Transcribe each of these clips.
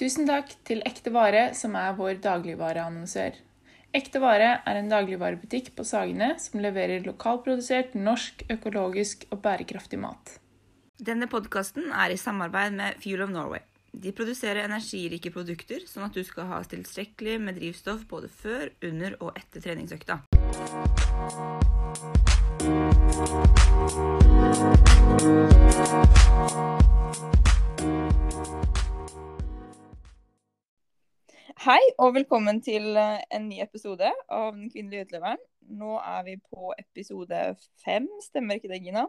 Tusen takk til Ekte Vare, som er vår dagligvareannonsør. Ekte Vare er en dagligvarebutikk på Sagene som leverer lokalprodusert, norsk, økologisk og bærekraftig mat. Denne podkasten er i samarbeid med Fuel of Norway. De produserer energirike produkter, sånn at du skal ha tilstrekkelig med drivstoff både før, under og etter treningsøkta. Hei og velkommen til eh, en ny episode av Den kvinnelige utleveren. Nå er vi på episode fem, stemmer ikke det, Gina?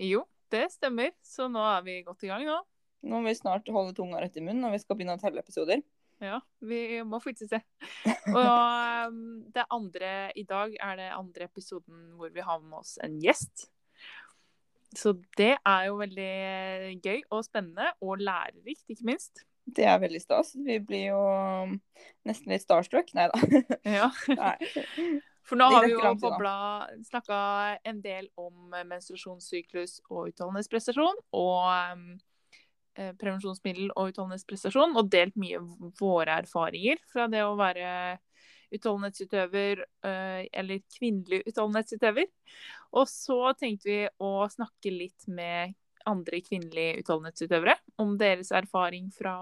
Jo, det stemmer. Så nå er vi godt i gang nå. Nå må vi snart holde tunga rett i munnen når vi skal begynne å telle episoder. Ja, vi må fortsette. se. Og um, det andre i dag er det andre episoden hvor vi har med oss en gjest. Så det er jo veldig gøy og spennende, og lærerikt, ikke minst. Det er veldig stas. Vi blir jo nesten litt starstruck. Nei da. Ja. Nei. For nå har vi jo bobla snakka en del om menstruasjonssyklus og utholdenhetsprestasjon. Og um, eh, prevensjonsmiddel og utholdenhetsprestasjon. Og delt mye våre erfaringer fra det å være utholdenhetsutøver uh, eller kvinnelig utholdenhetsutøver. Og så tenkte vi å snakke litt med andre kvinnelige utholdenhetsutøvere om deres erfaring fra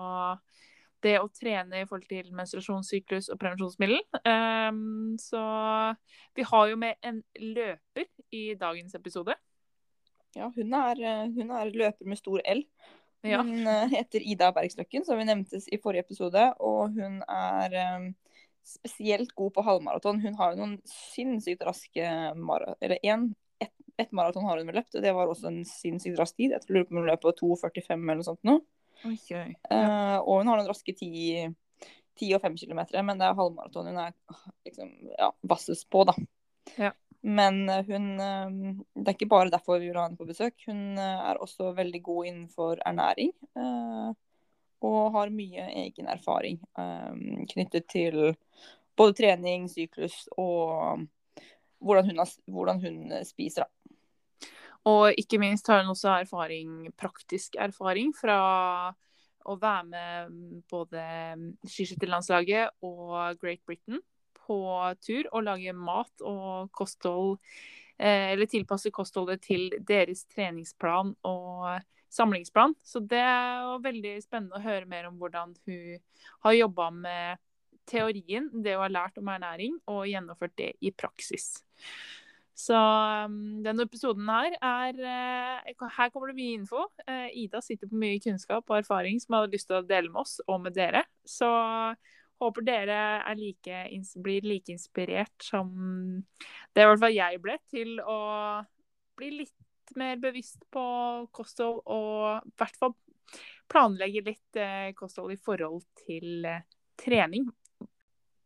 det å trene i forhold til menstruasjonssyklus og prevensjonsmiddel. Um, så vi har jo med en løper i dagens episode. Ja, hun er, eh, hun er løper med stor L. Ja. Hun eh, heter Ida Bergsløkken, som vi nevntes i forrige episode. Og hun er um, spesielt god på halvmaraton. Hun har jo noen sinnssykt raske maraton Eller én. Ett et maraton har hun vel løpt, og det var også en sinnssykt rask tid. Jeg tror hun løp på 2,45 eller noe sånt nå. Okay. oi. Eh, og hun har noen raske 10, 10 og 5 km, men det er halvmaraton hun er liksom, ja, vassest på, da. Ja. Men eh, hun eh, Det er ikke bare derfor vi vil ha henne på besøk. Hun er også veldig god innenfor ernæring. og har mye egen erfaring knyttet til både trening, syklus og hvordan hun, har, hvordan hun eh, spiser. Da. Og ikke minst har hun også erfaring, praktisk erfaring fra å være med både skiskytterlandslaget og Great Britain på tur og lage mat og kosthold, eh, eller tilpasse kostholdet til deres treningsplan og samlingsplan. Så det jo veldig spennende å høre mer om hvordan hun har jobba med teorien, det hun har lært om ernæring, og gjennomført det i praksis. Så um, denne episoden her er eh, Her kommer det mye info. Eh, Ida sitter på mye kunnskap og erfaring som jeg hadde lyst til å dele med oss og med dere. Så håper dere er like, blir like inspirert som det i hvert fall jeg ble, til å bli litt mer bevisst på kosthold og i hvert fall planlegge litt eh, kosthold i forhold til trening.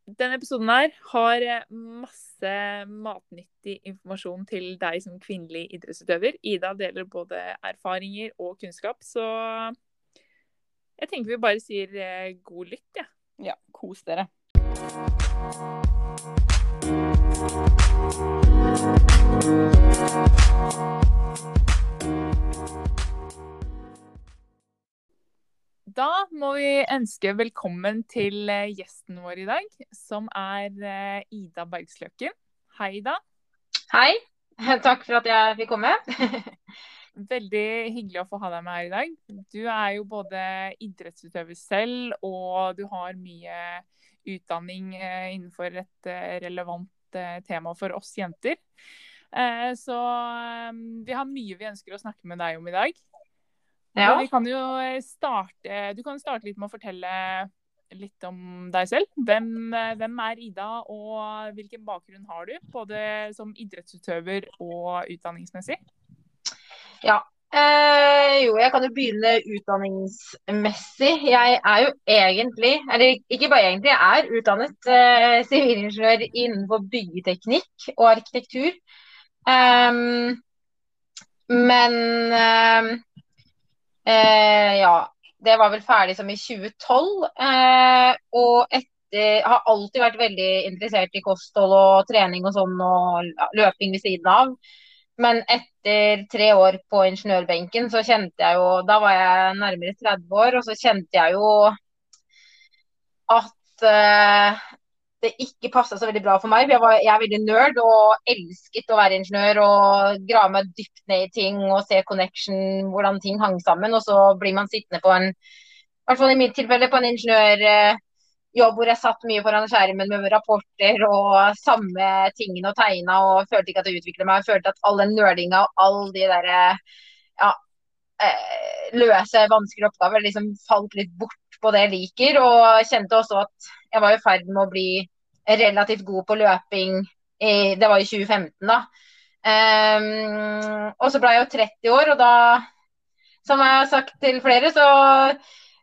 Denne episoden her har eh, masse matnyttig informasjon til deg som kvinnelig idrettsutøver. Ida deler både erfaringer og kunnskap, så jeg tenker vi bare sier eh, god lytt, jeg. Ja, kos dere. Da må vi ønske velkommen til eh, gjesten vår i dag, som er eh, Ida Bergsløken. Hei, Ida. Hei. Takk for at jeg fikk komme. Veldig hyggelig å få ha deg med her i dag. Du er jo både idrettsutøver selv, og du har mye utdanning eh, innenfor et relevant tema for oss jenter. Så vi har mye vi ønsker å snakke med deg om i dag. Ja. Vi kan jo eh, starte Du kan starte litt med å fortelle litt om deg selv. Hvem, eh, hvem er Ida, og hvilken bakgrunn har du? Både som idrettsutøver og utdanningsmessig. ja. Eh, jo, jeg kan jo begynne utdanningsmessig. Jeg er jo egentlig, eller ikke bare egentlig, jeg er utdannet eh, sivilingeniør innenfor byggeteknikk og arkitektur. Um, men ehm, eh, ja, det var vel ferdig som i 2012. eh, og etter, har alltid vært veldig interessert i kosthold og trening og sånn, og løping ved siden av. Men etter tre år på ingeniørbenken, så kjente jeg jo Da var jeg nærmere 30 år, og så kjente jeg jo at uh, det ikke passa så veldig bra for meg. Jeg, var, jeg, er veldig nerd og elsket å være ingeniør og grave meg dypt ned i ting og se connection, hvordan ting hang sammen. Og så blir man sittende på en, i hvert fall i mitt tilfelle, på en ingeniørjobb hvor jeg satt mye foran skjermen med rapporter og samme tingene og tegna og følte ikke at det utvikla meg. Jeg følte at all den nerdinga og all de derre ja, eh, løse, vanskelige oppgaver liksom falt litt bort på det jeg liker. Og kjente også at jeg var i ferd med å bli relativt god på løping. I, det var i 2015, da. Um, og så ble jeg jo 30 år, og da, som jeg har sagt til flere, så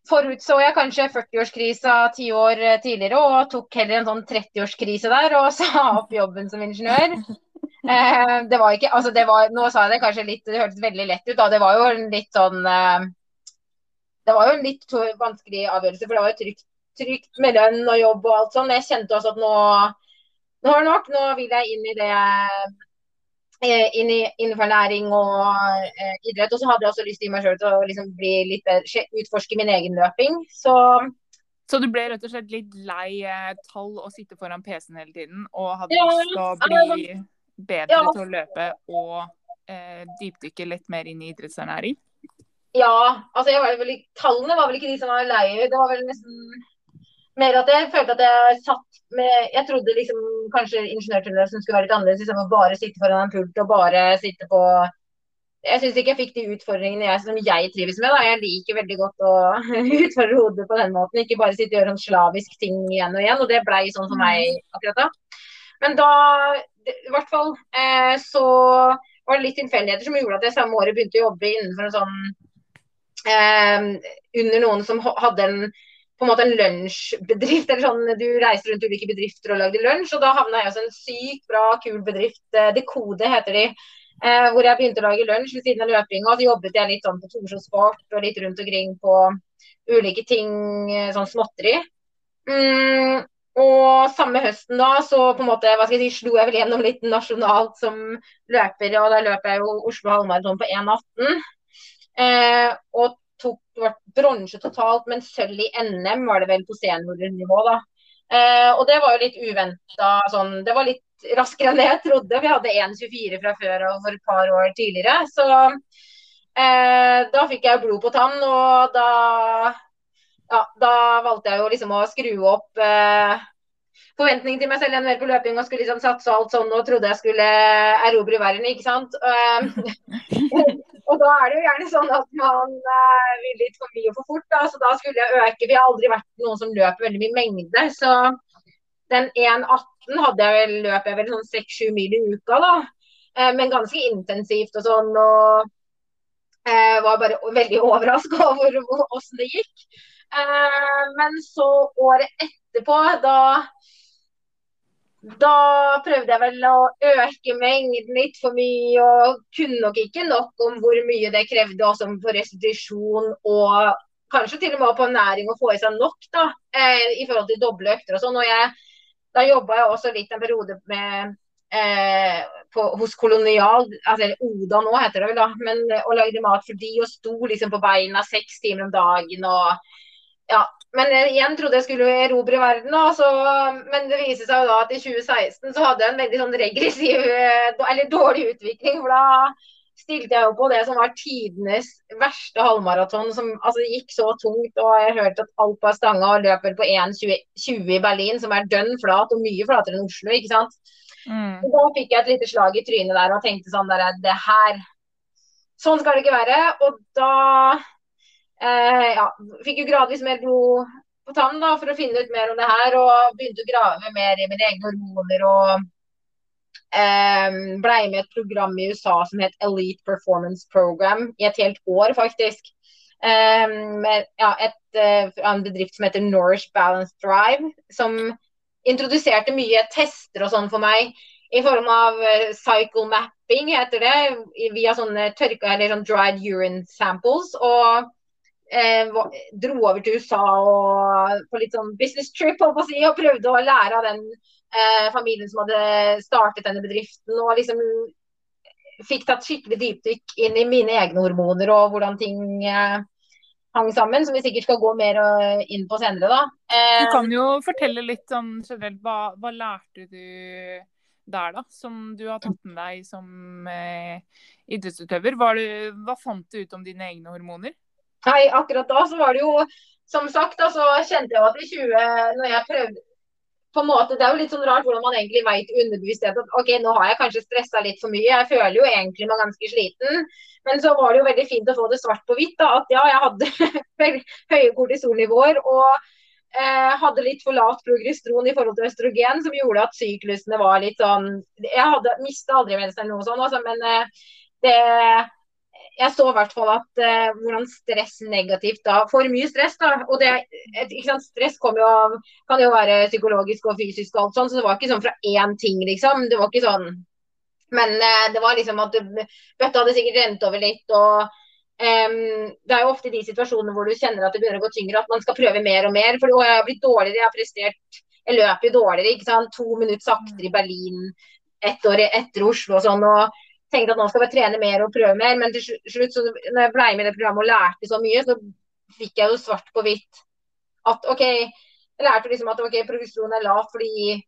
forutså jeg kanskje 40-årskrisa ti år tidligere og tok heller en sånn 30-årskrise der og sa opp jobben som ingeniør. Uh, det var ikke, altså det var, Nå sa jeg det kanskje litt, det hørtes veldig lett ut, da. Det var jo en litt sånn uh, Det var jo en litt vanskelig avgjørelse, for det var jo trygt trygt med lønn og jobb og alt sånn. Jeg kjente også at nå, nå er det nok. Nå vil jeg inn i det eh, inn i, innenfor næring og eh, idrett. Og så hadde jeg også lyst i meg sjøl til å liksom bli litt bedre, utforske min egen løping. Så så du ble rett og slett litt lei eh, tall og sitte foran PC-en hele tiden, og hadde ja, lyst til å bli bedre ja. til å løpe og eh, dypdykke litt mer inn i idrettsernæring? Ja, altså var vel, tallene var vel ikke de som var lei. Det var vel nesten mer at jeg følte at jeg satt med Jeg trodde liksom kanskje ingeniørtilværelsen skulle være litt annerledes. Liksom, å bare sitte foran en pult og bare sitte på Jeg syns ikke jeg fikk de utfordringene jeg, som jeg trives med. Da. Jeg liker veldig godt å utfordre hodet på den måten. Ikke bare sitte og gjøre sånn slavisk ting igjen og igjen. Og det blei sånn for meg akkurat da. Men da, i hvert fall, eh, så var det litt tilfeldigheter som gjorde at jeg samme året begynte å jobbe innenfor en sånn eh, Under noen som hadde en på en måte en lunsjbedrift. eller sånn, Du reiser rundt ulike bedrifter og lagde lunsj. og Da havna jeg hos en sykt bra, kul bedrift. Eh, Dekode heter de. Eh, hvor jeg begynte å lage lunsj ved siden av løpinga. Så jobbet jeg litt sånn på Torshov Sport og litt rundt omkring på ulike ting, eh, sånn småtteri. Mm, og samme høsten da, så på en måte, hva skal jeg si, slo jeg vel gjennom litt nasjonalt som løper. Og da løper jeg jo Oslo halvmaraton på 1,18. Eh, og tok bronse totalt, men sølv i NM var det vel på seniornivå, da. Eh, og det var jo litt uventa. Sånn, det var litt raskere enn jeg trodde. Vi hadde 1,24 fra før og for et par år tidligere. Så eh, da fikk jeg blod på tann, og da, ja, da valgte jeg jo liksom å skru opp eh, forventningen til meg selv mer på løping og skulle liksom satse alt sånn og trodde jeg skulle erobre verden, ikke sant. Eh, Og da er det jo gjerne sånn at man uh, vil litt for mye og for fort. Da. Så da skulle jeg øke. Vi har aldri vært noen som løper veldig mye mengde. Så den 1,18 hadde jeg vel, løp jeg vel sånn 6-7 mil i uka, da. Uh, men ganske intensivt og sånn. Og uh, var bare veldig overraska over åssen det gikk. men så året etterpå, da da prøvde jeg vel å øke mengden litt for mye, og kunne nok ikke nok om hvor mye det krevde også for restitusjon og kanskje til og med på næring å få i seg nok da, eh, i forhold til doble økter og sånn. Og jeg, da jobba jeg også litt en periode med eh, på, hos Kolonial, altså Oda nå heter det vel da, men, og lagde mat for de og sto liksom på beina seks timer om dagen og ja, men igjen trodde jeg skulle erobre verden. Så, men det viser seg jo da at i 2016 så hadde jeg en veldig sånn regressiv eller dårlig utvikling. For da stilte jeg jo på det som var tidenes verste halvmaraton. Som altså, gikk så tungt. Og jeg hørte at alt var stanga og løper på 1,20 i Berlin, som er dønn flat og mye flatere enn Oslo. ikke sant. Mm. Da fikk jeg et lite slag i trynet der og tenkte sånn der, det her Sånn skal det ikke være. Og da eh, ja, fikk jo gradvis mer blod på tann da, for å finne ut mer om det her. Og begynte å grave mer i mine egne hormoner. og eh, blei med et program i USA som het Elite Performance Program i et helt år, faktisk. Eh, med ja, et, eh, en bedrift som heter Nourish Balance Drive, som introduserte mye tester og sånn for meg i form av cycle mapping, heter det, via sånne tørka eller sånn dried urine samples. Og eh, dro over til USA og på litt sånn business trip å si, og prøvde å lære av den eh, familien som hadde startet denne bedriften. og liksom fikk tatt skikkelig dypdykk inn i mine egne hormoner og hvordan ting eh, hang sammen, som vi sikkert skal gå mer øh, inn på senere. da. Du Eh, kan jo fortelle litt sånn generelt. Hva, hva lærte du der, da? Som du har tatt med deg som eh, idrettsutøver. Er du, hva fant du ut om dine egne hormoner? Nei, akkurat da så var det jo Som sagt, da, så kjente jeg jo at i 20 Når jeg prøvde på en måte, Det er jo litt sånn rart hvordan man egentlig vet i underbevissthet at ok, nå har jeg kanskje stressa litt for mye. Jeg føler jo egentlig meg ganske sliten. Men så var det jo veldig fint å få det svart på hvitt. da, At ja, jeg hadde høye kortisolnivåer. og eh, hadde litt for lavt progestron i forhold til østrogen, som gjorde at syklusene var litt sånn Jeg hadde mista aldri mensen eller noe sånt, altså, men eh, det jeg så i hvert fall at eh, hvordan stress negativt da For mye stress, da. Og det, et, ikke sant, stress jo Kan jo være psykologisk og fysisk og alt sånt, så det var ikke sånn fra én ting, liksom. Det var ikke sånn Men eh, det var liksom at bøtta hadde sikkert rent over litt, og um, det er jo ofte de situasjonene hvor du kjenner at det begynner å gå tyngre, at man skal prøve mer og mer. For å, jeg har blitt dårligere, jeg har prestert Jeg løper jo dårligere, ikke sant. To minutter saktere i Berlin ett år etter Oslo og sånn. og tenkte at nå skal jeg trene mer og prøve mer, men til slutt, så når jeg ble med i det programmet og lærte så mye, så fikk jeg jo svart på hvitt at OK, jeg lærte liksom at ok, progesteron er lavt fordi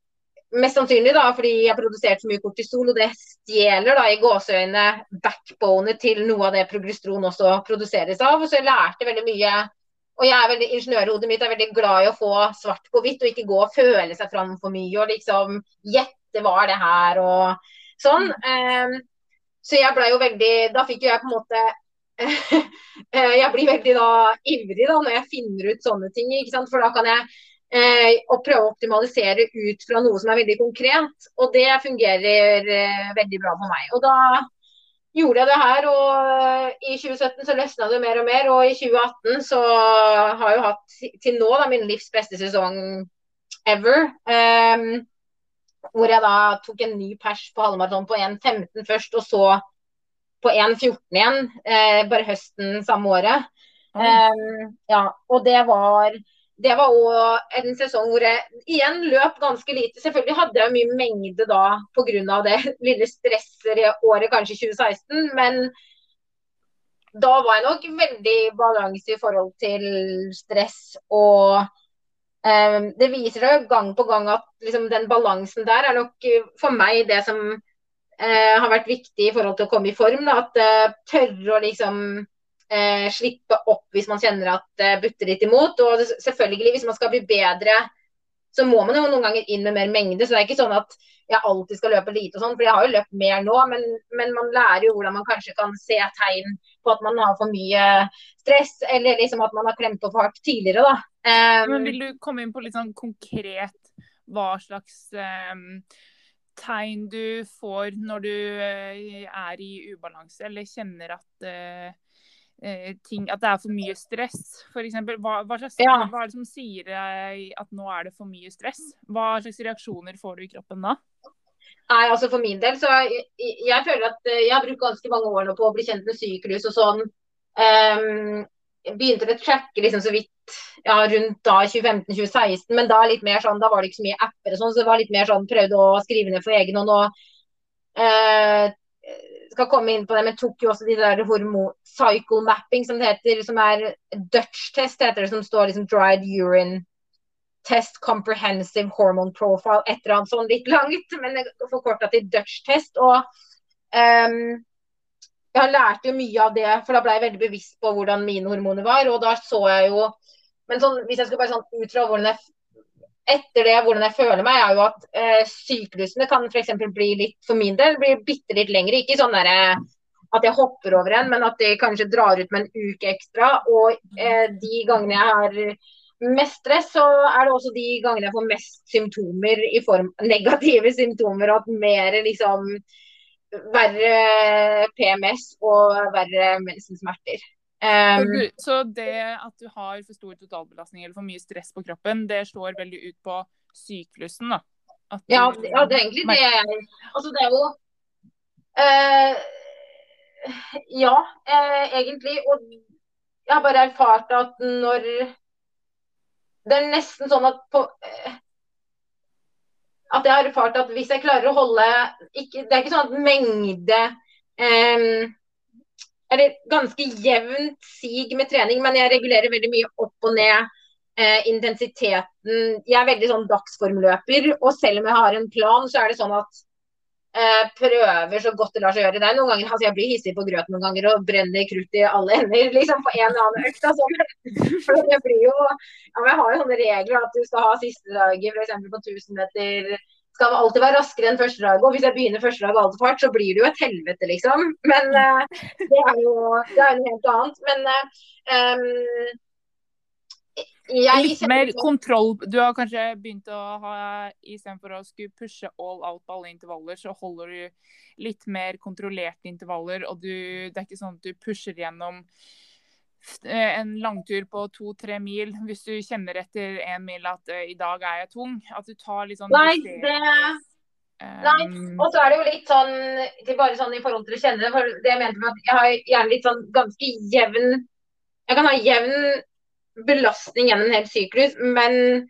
Mest sannsynlig da, fordi jeg produserte for mye kortisol, og det stjeler da i gåseøynene backbonet til noe av det progesteron også produseres av. Så jeg lærte veldig mye. Og jeg er veldig, ingeniørhodet mitt er veldig glad i å få svart på hvitt, og ikke gå og føle seg fram for mye og liksom gjette hva er det her og sånn. Em, så jeg blei jo veldig Da fikk jo jeg på en måte eh, Jeg blir veldig da ivrig da når jeg finner ut sånne ting, ikke sant. For da kan jeg eh, prøve å optimalisere ut fra noe som er veldig konkret. Og det fungerer eh, veldig bra for meg. Og da gjorde jeg det her, og i 2017 så løsna det mer og mer. Og i 2018 så har jeg jo hatt til nå da min livs beste sesong ever. Em, hvor jeg da tok en ny pers på halvmaraton på 1,15 først, og så på 1,14 igjen. Eh, bare høsten samme året. Um, ja, og det var det var òg en sesong hvor jeg igjen løp ganske lite. Selvfølgelig hadde jeg mye mengde da pga. det lille stresset i året, kanskje 2016, men da var jeg nok veldig balanse i forhold til stress og Det viser seg gang på gang at liksom, den balansen der er nok eh, for meg det som eh, har vært viktig i forhold til å komme i form. Da, at eh, tørre å liksom eh, slippe opp hvis man kjenner at det butter litt imot. Og selvfølgelig, hvis man skal bli bedre, så må man jo noen ganger inn med mer mengde. Så det er ikke sånn at jeg alltid skal løpe lite og sånn, for jeg har jo løpt mer nå. Men, men man lærer jo hvordan man kanskje kan se tegn på at man har for mye stress, eller liksom at man har klemt opp hardt tidligere, da. Um, Men vil du komme inn på litt sånn konkret hva slags um, tegn du får når du uh, er i ubalanse, eller kjenner at eh, ting, at det er for mye stress, f.eks. Hva, hva, slags, Ja. hva er det som sier deg at nå er det for mye stress? Hva slags reaksjoner får du i kroppen da? Nei, altså For min del så jeg, jeg føler at jeg har brukt ganske mange år nå på å bli kjent med syklus og sånn. Um, jeg begynte å tracke liksom så vidt ja, rundt da 2015-2016, men da litt mer sånn, da var det ikke så mye apper og sånn, så det var litt mer sånn prøvde å skrive ned for egen hånd. og eh, skal komme inn på det, men tok jo også de der hormon cycle mapping, som det heter, som er Dutch test, heter det, som står liksom dried urine test comprehensive hormone profile, et eller annet sånn litt langt, men forkorta til Dutch test. Og ehm, jeg har lært jo mye av det, for da ble jeg veldig bevisst på hvordan mine hormoner var. Og da så jeg jo Men sånn, hvis jeg skulle bare sånn ut fra hvordan jeg etter det, hvordan jeg føler meg, er jo at eh, syklusene kan f.eks. bli litt, for min del, bli bitte litt lengre. Ikke sånn derre at jeg hopper over en, men at de kanskje drar ut med en uke ekstra. Og eh, de gangene jeg har mest stress, så er det også de gangene jeg får mest symptomer i form negative symptomer. Og at mer liksom verre PMS og verre mensensmerter. Um, Så det at du har for stor totalbelastning eller for mye stress på kroppen, det slår veldig ut på syklusen, da? Ja, ja, det er egentlig det jeg Altså, det er jo uh, Ja, uh, egentlig. Og jeg har bare erfart at når Det er nesten sånn at på eh, At jeg har erfart at hvis jeg klarer å holde ikke, Det er ikke sånn at mengde um, eller ganske jevnt sig med trening, men jeg regulerer veldig mye opp og ned. uh, intensiteten Jeg er veldig sånn dagsformløper, og selv om jeg har en plan, så er det sånn at prøver så godt det lar seg gjøre. Det er noen ganger, altså Jeg blir hissig på grøt noen ganger og brenner krutt i alle ender liksom på en eller annen økt. Altså. For det blir jo, ja, Jeg har jo sånne regler at du skal ha siste dager, f.eks. på 1000 meter skal alltid være raskere enn første dag. Og hvis jeg begynner første dag altfor fart, så blir det jo et helvete, liksom. Men uh, det er jo det er noe helt annet. Men uh, um, jeg Litt mer kontroll. Du har kanskje begynt å ha Istedenfor å skulle pushe all out på alle intervaller, så holder du litt mer kontrollerte intervaller. Og du, det er ikke sånn at du pusher gjennom eh, en langtur på to-tre mil hvis du kjenner etter en mil at uh, i dag er jeg tung. At du tar litt sånn Nei, det... Nei, og så er det jo litt sånn til bare sånn i forhold til å kjenne det. For det jeg mente med at jeg har gjerne litt sånn ganske jevn Jeg kan ha jevn belastning gjennom en hel syklus. Men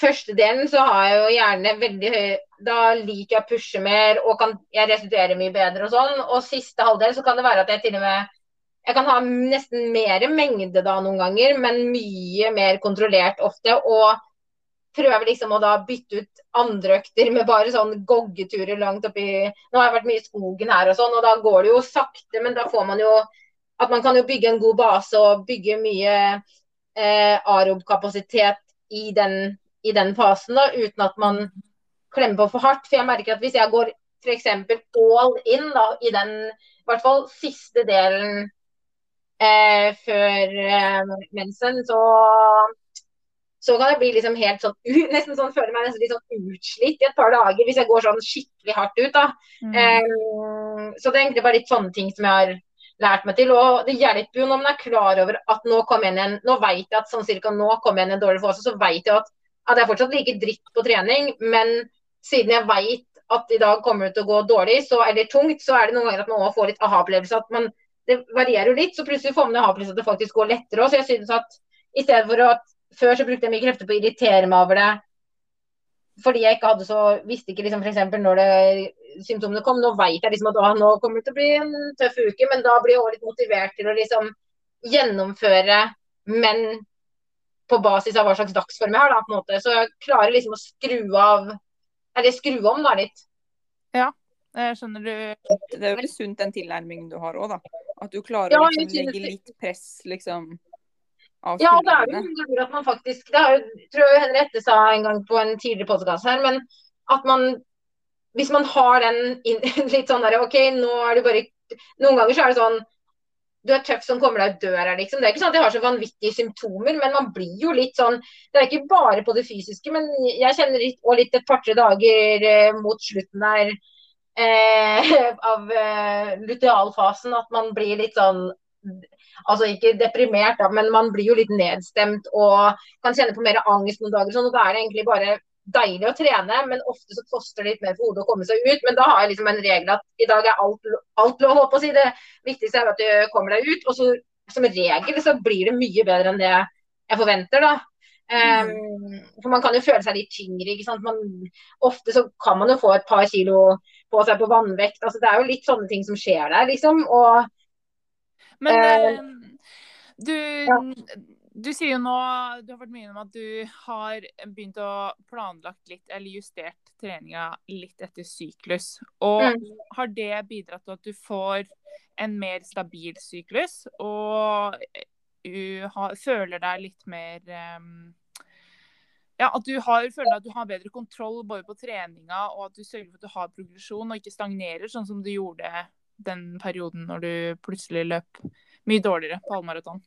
første delen så har jeg jo gjerne veldig høy Da liker jeg å pushe mer og kan jeg restituere mye bedre og sånn. Og siste halvdel så kan det være at jeg til og med jeg kan ha nesten mer mengde da noen ganger, men mye mer kontrollert ofte. Og prøver liksom å da bytte ut andre økter med bare sånn goggeturer langt oppi Nå har jeg vært mye i skogen her og sånn, og da går det jo sakte, men da får man jo At man kan jo bygge en god base og bygge mye eh, arob-kapasitet i den, i den fasen, da, uten at man klemmer på for hardt. For jeg merker at hvis jeg går f.eks. all in da, i den i hvert fall siste delen eh, før eh, mensen, så så kan jeg bli liksom helt sånn nesten sånn, føler meg nesten litt sånn utslitt i et par dager hvis jeg går sånn skikkelig hardt ut. da. Mm. Um, så det er egentlig bare litt sånne ting som jeg har lært meg til. Og det hjelper jo når man er klar over at nå kom igjen en, Nå vet jeg at sånn cirka nå kom igjen en dårlig fase, så vet jeg at, at jeg er fortsatt like dritt på trening, men siden jeg vet at i dag kommer det til å gå dårlig, så, eller tungt, så er det noen ganger at man også får litt aha-opplevelse. at man det varierer jo litt, så plutselig får man aha-opplevelse at det faktisk går lettere òg. Så jeg synes at i stedet for at Før så brukte jeg mye krefter på å irritere meg over det fordi jeg ikke hadde så visste ikke liksom f.eks. når det symptomene kom. Nå vet jeg liksom at å, nå kommer det til å bli en tøff uke, men da blir jeg også litt motivert til å liksom gjennomføre, men på basis av hva slags dagsform jeg har. da, på en måte. Så jeg klarer liksom å skru av Eller skru om da litt. Ja, jeg skjønner du. Det er veldig sunt den tilnærmingen du har òg, da. At du klarer ja, å liksom, legge litt press, liksom. Ja, det er jo ganger at man faktisk Det er jo, tror jeg Henriette sa en gang på en tidligere podkast her, men at man hvis man har den litt sånn derre OK, nå er du bare Noen ganger så er det sånn du er tøff som kommer deg ut døra, liksom. Det er ikke sånn at jeg har så vanvittige symptomer, men man blir jo litt sånn Det er ikke bare på det fysiske, men jeg kjenner litt, og litt et par-tre dager eh, mot slutten der eh, av eh, lutealfasen at man blir litt sånn Altså ikke deprimert, da, men man blir jo litt nedstemt og kan kjenne på mer angst noen dager. sånn, og Da er det egentlig bare deilig å trene, men ofte så koster det litt mer for hodet å komme seg ut. Men da har jeg liksom en regel at i dag er alt, alt lov, å si. Det viktigste er at du kommer deg ut. Og så som regel så blir det mye bedre enn det jeg forventer, da. Um, for man kan jo føle seg litt tyngre. ikke sant? Man, ofte så kan man jo få et par kilo på seg på vannvekt. altså Det er jo litt sånne ting som skjer der, liksom. Og, Men uh, du ja du sier jo nå, du har vært mye om at du har begynt å planlagt litt, eller justert treninga litt etter syklus. Og mm. har det bidratt til at du får en mer stabil syklus, og du har, føler deg litt mer um, ja, at du har, føler at du har bedre kontroll både på treninga og at du sørger for at du har progresjon og ikke stagnerer, sånn som du gjorde den perioden når du plutselig løp mye dårligere på halvmaraton?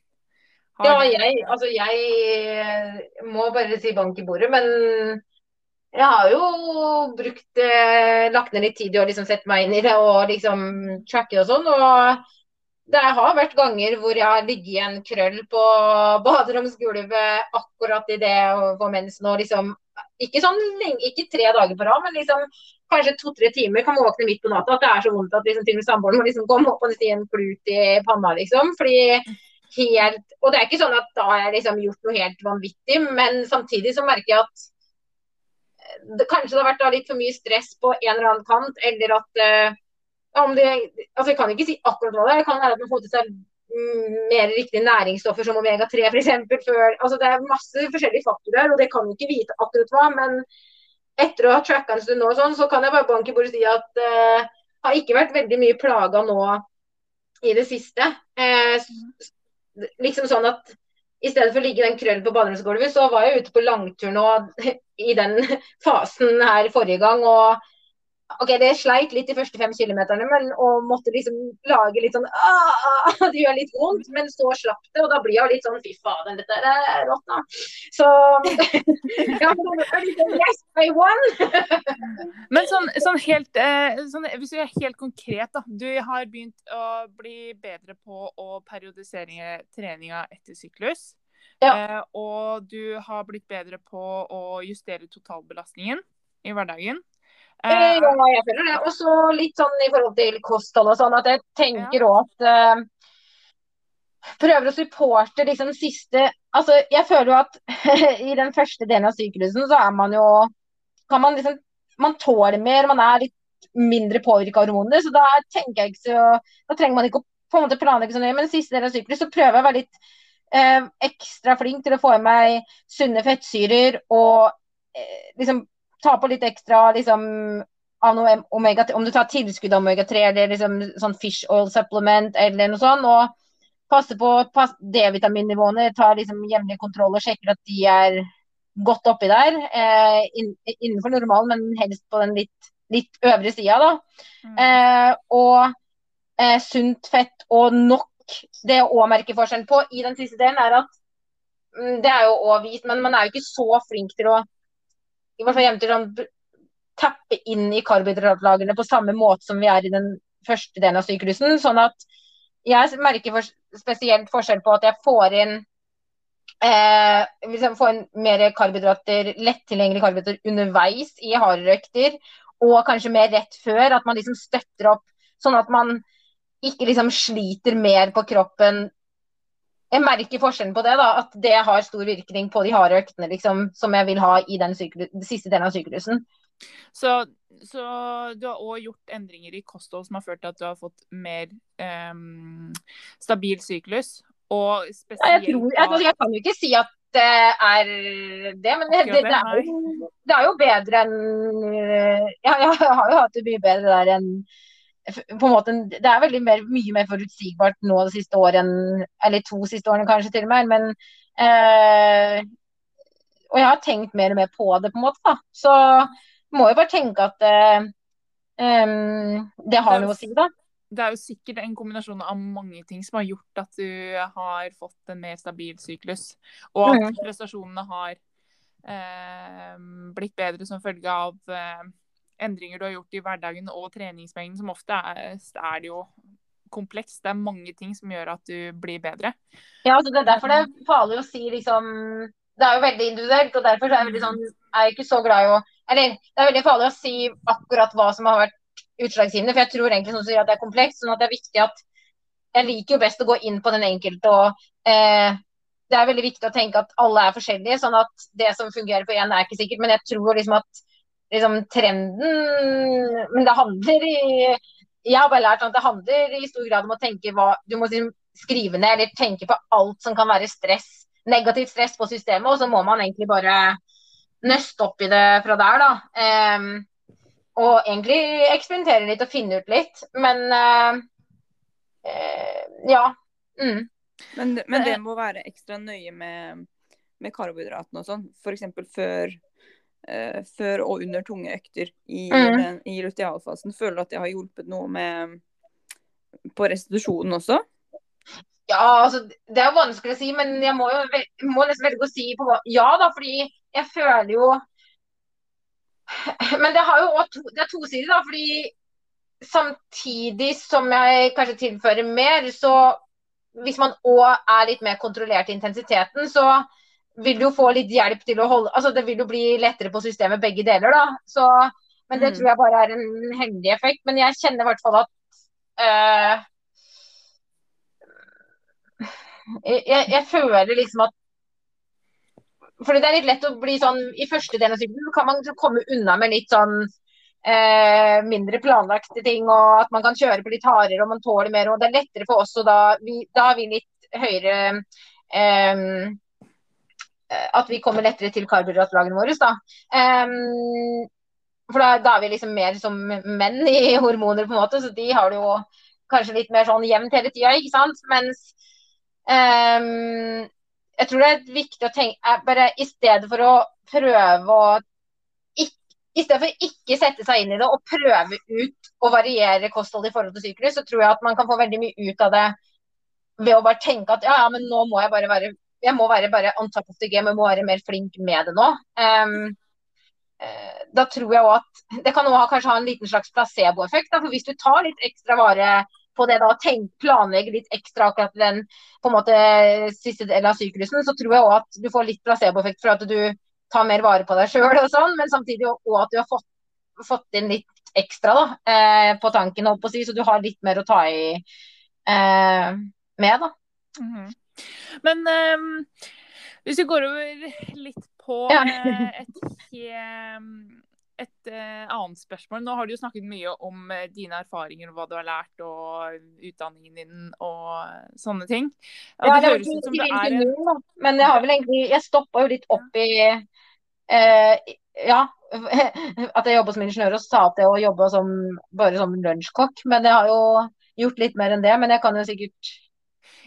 Ja, jeg, altså jeg eh, må bare si bank i bordet, men jeg har jo brukt eh, lagt ned litt tid i å liksom sette meg inn i det og liksom tracke og sånn. Og det har vært ganger hvor jeg har ligget i en krøll på baderomsgulvet akkurat i det for mensen og liksom ikke sånn lenge, ikke tre dager på rad, men liksom kanskje to-tre timer kan man våkne midt på natta at det er så vondt at liksom til og med samboeren må liksom komme opp og si en klut i panna, liksom. Fordi helt Og det er ikke sånn at da har jeg liksom gjort noe helt vanvittig, men samtidig så merker jeg at det, kanskje det har vært litt for mye stress på en eller annen kant, eller at uh, om det, altså Jeg kan ikke si akkurat hva det er. Det kan være at man får til seg mer riktige næringsstoffer som omega-3 f.eks. Altså det er masse forskjellige faktorer, og det kan du ikke vite akkurat hva. Men etter å ha tracka en stund nå, sånn, så kan jeg bare banke i bordet og si at uh, har ikke vært veldig mye plaga nå i det siste. Eh, liksom sånn at i stedet for å ligge den krøllen på baderomsgulvet, så var jeg ute på langtur nå i den fasen her forrige gang. og OK, det sleit litt de første fem kilometerne, men og måtte liksom lage litt sånn ah, Det gjør litt vondt, men så slapp det, og da blir jeg litt sånn Fy fader, dette er rått, da. Så ja, liksom, Yes, I won! men sånn, sånn helt eh, sånn, Hvis vi er helt konkret, da. Du har begynt å bli bedre på å periodisere treninga etter syklus. Ja. Eh, og du har blitt bedre på å justere totalbelastningen i hverdagen. Eh, ja, jeg føler det. Og så litt sånn i forhold til kosthold og sånn, at jeg tenker òg ja. at uh, Prøver å supporte liksom siste Altså, jeg føler jo at i den første delen av sykehusen så er man jo Kan man liksom Man tåler mer, man er litt mindre påvirka av hormoner, så da tenker jeg ikke så Da trenger man ikke å på en måte planlegge så nøye, men siste del av syklusen så prøver jeg å være litt uh, ekstra flink til å få i meg sunne fettsyrer og uh, liksom ta på litt ekstra liksom, omega Om du tar tilskudd av omega-3 eller liksom, sånn fish oil supplement eller noe sånt. og passe på pass, D-vitaminnivåene, ta liksom jevnlig kontroll og sjekker at de er godt oppi der. Eh, innenfor normalen, men helst på den litt, litt øvre sida, da. Mm. Eh, og eh, sunt fett og nok. Det å merke forskjellen på i den siste delen, er at mm, Det er jo òg vist, men man er jo ikke så flink til å i hvert fall hjemme til sånn tappe inn i karbohydratlagrene på samme måte som vi er i den første delen av syklusen. Sånn at jeg merker for, spesielt forskjell på at jeg får inn eh, liksom får inn mer karbohydrater, lettilgjengelige karbohydrater underveis i hardere økter, og kanskje mer rett før. At man liksom støtter opp, sånn at man ikke liksom sliter mer på kroppen jeg merker forskjellen på det. da, At det har stor virkning på de harde øktene liksom, som jeg vil ha i den siste delen av syklusen. Så, så, du har òg gjort endringer i kosthold som har ført til at du har fått mer um, stabil syklus? Og spesielt ja, jeg, tror, jeg, jeg, kan jo ikke si at det er det, men det, det, det, er, jo, det er jo bedre enn ja, Jeg har jo hatt det mye bedre der enn på en måte, Det er veldig mer, mye mer forutsigbart nå det siste året Eller to siste årene kanskje til og med. Men eh, Og jeg har tenkt mer og mer på det, på en måte. da, Så må jo bare tenke at eh, um, det har noe å si, da. Det er jo sikkert en kombinasjon av mange ting som har gjort at du har fått en mer stabil syklus. Og at mm. prestasjonene har eh, blitt bedre som følge av eh, endringer du har gjort i hverdagen og treningsmengden, som ofte er, er det jo kompleks. Det er mange ting som gjør at du blir bedre. Ja, altså det er derfor det er farlig å si liksom Det er jo veldig individuelt, og derfor er jeg, sånn, er jeg ikke så glad i å Eller det er veldig farlig å si akkurat hva som har vært utslagsgivende, for jeg tror egentlig sånn at det er komplekst. sånn at det er viktig at Jeg liker jo best å gå inn på den enkelte og eh, det er veldig viktig å tenke at alle er forskjellige, sånn at det som fungerer for én, er ikke sikkert. Men jeg tror liksom at liksom, trenden Men det handler i Jeg har bare lært at det handler i stor grad om å tenke hva Du må liksom skrive ned eller tenke på alt som kan være stress, negativt stress på systemet, og så må man egentlig bare nøste opp i det fra der, da. Um, og egentlig eksperimentere litt og finne ut litt. Men uh, uh, ja. Mm. Men, men, det må være ekstra nøye med, med karbohydratene og sånn. F.eks. før uh, før og under tunge økter i, mm. den, i lutealfasen. Føler du at det har hjulpet noe med på restitusjonen også? Ja, altså, Det er jo vanskelig å si, men jeg må jo må nesten velge å si på Ja da, fordi jeg føler jo Men det har jo to, det er to sider, da. fordi samtidig som jeg kanskje tilfører mer, så hvis man òg er litt mer kontrollert i intensiteten, så vil du få litt hjelp til å holde Altså det vil jo bli lettere på systemet begge deler, da. Så, men det mm. tror jeg bare er en heldig effekt. Men jeg kjenner i hvert fall at uh, jeg, jeg, føler liksom at fordi det er litt lett å bli sånn I første delen av syklusen kan man komme unna med litt sånn eh, mindre planlagte ting, og at man kan kjøre på litt hardere og man tåler mer. og Det er lettere for oss, og da, vi, da har vi litt høyere eh, At vi kommer lettere til karbohydratlagene våre. da. Um, for da, da, er vi liksom mer som menn i hormoner, på en måte, så de har det jo kanskje litt mer sånn jevnt hele tida, ikke sant. Mens um, jeg tror det er viktig å tenke bare I stedet for å prøve å i stedet for ikke sette seg inn i det og prøve ut å variere kosthold i forhold til syklus, så tror jeg at man kan få veldig mye ut av det ved å bare tenke at ja, ja, men nå må jeg bare være jeg må være bare on top of the game, jeg må være mer flink med det nå. Um, da tror jeg også at Det kan også kanskje ha en liten slags placeboeffekt. For hvis du tar litt ekstra vare på det da, og tenk, planlegger litt ekstra akkurat den på en måte siste del av syklusen, så tror jeg òg at du får litt placeboeffekt for at du tar mer vare på deg sjøl og sånn, men samtidig òg at du har fått, fått inn litt ekstra da, eh, på tanken, holdt på å si, så du har litt mer å ta i eh, med, da. Mm -hmm. Men um, hvis vi går over litt på ja. Eh, et, et uh, annet spørsmål. Nå har du jo snakket mye om uh, dine erfaringer og hva du har lært, og utdanningen din og sånne ting. Og ja, det, det høres ut som det er en... Men jeg har vel egentlig Jeg stoppa jo litt opp i uh, Ja, at jeg jobber som ingeniør og sa at jeg å jobbe som bare som lunsjkokk. Men jeg har jo gjort litt mer enn det. Men jeg kan jo sikkert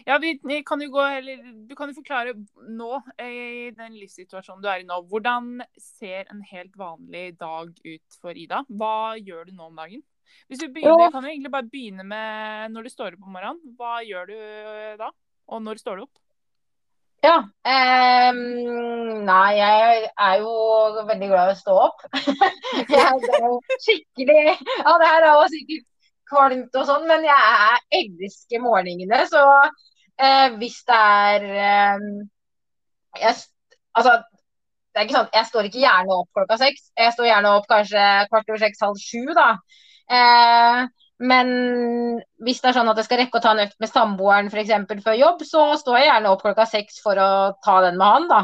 ja, vi kan jo gå, eller, Du kan jo forklare nå, i den livssituasjonen du er i nå, hvordan ser en helt vanlig dag ut for Ida? Hva gjør du nå om dagen? Hvis du begynner, kan du egentlig bare begynne med når du står opp om morgenen. Hva gjør du da? Og når står du opp? Ja. Um, nei, jeg er jo veldig glad i å stå opp. jeg er jo skikkelig Ja, det her er jo sikkert kvalmt og sånn, men jeg elsker morgenene. Så eh, hvis det er eh, jeg, Altså, det er ikke sånn, jeg står ikke gjerne opp klokka seks. Jeg står gjerne opp kanskje kvart over seks, halv sju, da. Eh, men hvis det er sånn at jeg skal rekke å ta en økt med samboeren f.eks. før jobb, så står jeg gjerne opp klokka seks for å ta den med han, da.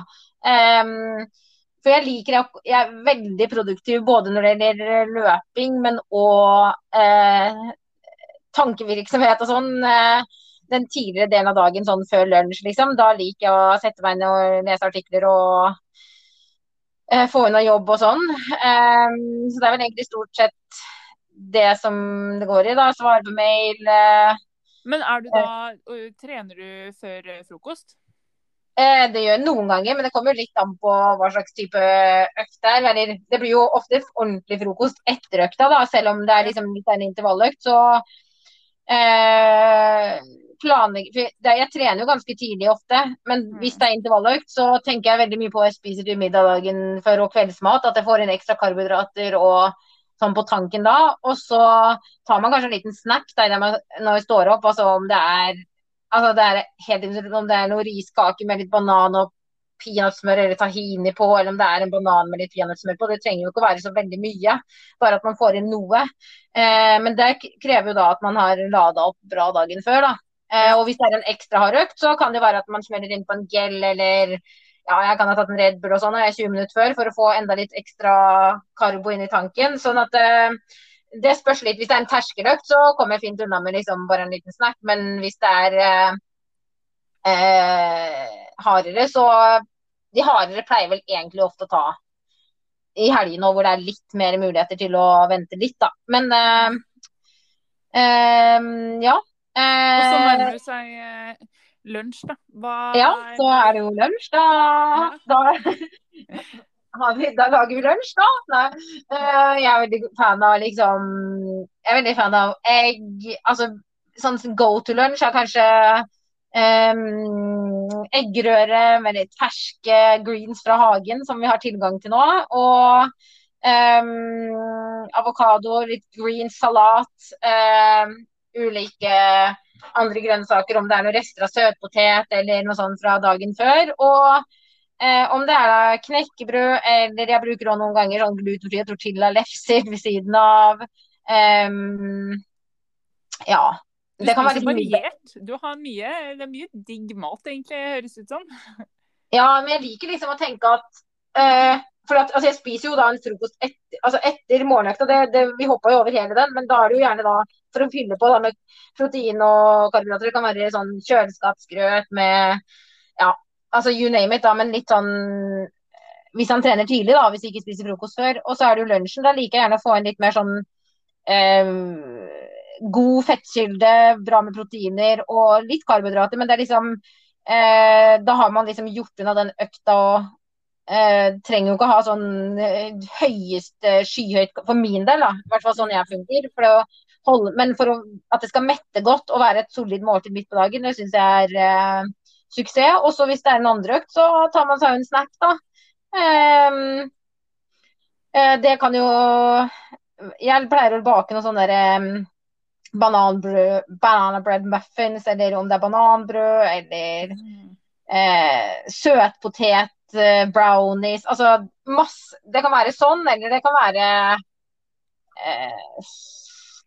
For jeg liker Jeg er veldig produktiv både når det gjelder løping, men òg eh, tankevirksomhet og sånn. Eh, den tidligere delen av dagen sånn før lunsj, liksom. Da liker jeg å sette meg ned og lese artikler og eh, få unna jobb og sånn. Eh, så det er vel egentlig stort sett det som det går i, da. Svare på mail. Eh, men er du da Trener du før frokost? Eh, det gjør jeg noen ganger, men det kommer litt an på hva slags type økt det er. Det blir jo ofte ordentlig frokost etter økta, da, selv om det er liksom litt en intervalløkt. Så eh, planlegger Jeg trener jo ganske tidlig ofte, men mm. hvis det er intervalløkt, så tenker jeg veldig mye på hva jeg spiser til middagen før og kveldsmat. At jeg får inn ekstra karbohydrater og sånn på tanken da. Og så tar man kanskje en liten snack der når jeg står opp, altså om det er Altså, det er helt interessant om det er noe riskake med litt banan og peanøttsmør eller tahini på, eller om det er en banan med litt peanøttsmør på. Det trenger jo ikke å være så veldig mye, bare at man får inn noe. Eh, men det krever jo da at man har lada opp bra dagen før, da. Eh, og hvis det er en ekstra hard økt, så kan det være at man smeller inn på en gel eller ja, jeg kan ha tatt en Red Bull og sånn, og jeg er 20 minutter før for å få enda litt ekstra karbo inn i tanken. Sånn at eh, det spørs litt. Hvis det er en terskeløkt, så kommer jeg fint unna med liksom bare en liten snack. Men hvis det er eh, eh, hardere, så De hardere pleier vel egentlig ofte å ta i helgene hvor det er litt mer muligheter til å vente litt, da. Men eh, eh ja. Og så nærmer det seg eh, lunsj, da. Hva ja, så er det jo lunsj, da. Ja. da vi, da lager vi lunsj, da. Nei. Uh, jeg er veldig fan av liksom Jeg er veldig fan av egg. Altså sånn go to lunsj er kanskje um, eggerøre med litt ferske greens fra hagen som vi har tilgang til nå. Og um, avokado, litt green salat. Um, ulike andre grønnsaker, om det er noen rester av søtpotet eller noe sånt fra dagen før. Og Eh, om det er knekkebrød, eller jeg bruker også noen ganger sånn glutenfrie tortilla-lefser ved siden av. Um, ja. Det kan være variert. Du har mye, det er mye digg mat, egentlig, høres ut som. Ja, men jeg liker liksom å tenke at uh, For at, altså, jeg spiser jo da en frokost etter altså etter morgenøkta, det, det, vi hoppa jo over hele den, men da er det jo gjerne da for å fylle på da med protein og karbohydrater. Det kan være sånn kjøleskapsgrøt med ja, altså you name it, da, men litt sånn Hvis han trener tidlig, da, hvis han ikke spiser frokost før. Og så er det jo lunsjen. Da liker jeg gjerne å få en litt mer sånn eh, god fettkilde, bra med proteiner og litt karbohydrater. Men det er liksom eh, Da har man liksom gjort unna den økta og eh, trenger jo ikke å ha sånn høyest skyhøyt for min del, da. I hvert fall sånn jeg fungerer. For å men for å, at det skal mette godt og være et solid måltid midt på dagen, det syns jeg er eh, suksess. Og så hvis det er en andre økt, så tar man seg en snack, da. Um, det kan jo Jeg pleier å bake noe sånn derre um, bananbrød, banana bread muffins, eller om det er bananbrød, eller eh, søtpotet, eh, brownies Altså masse Det kan være sånn, eller det kan være eh,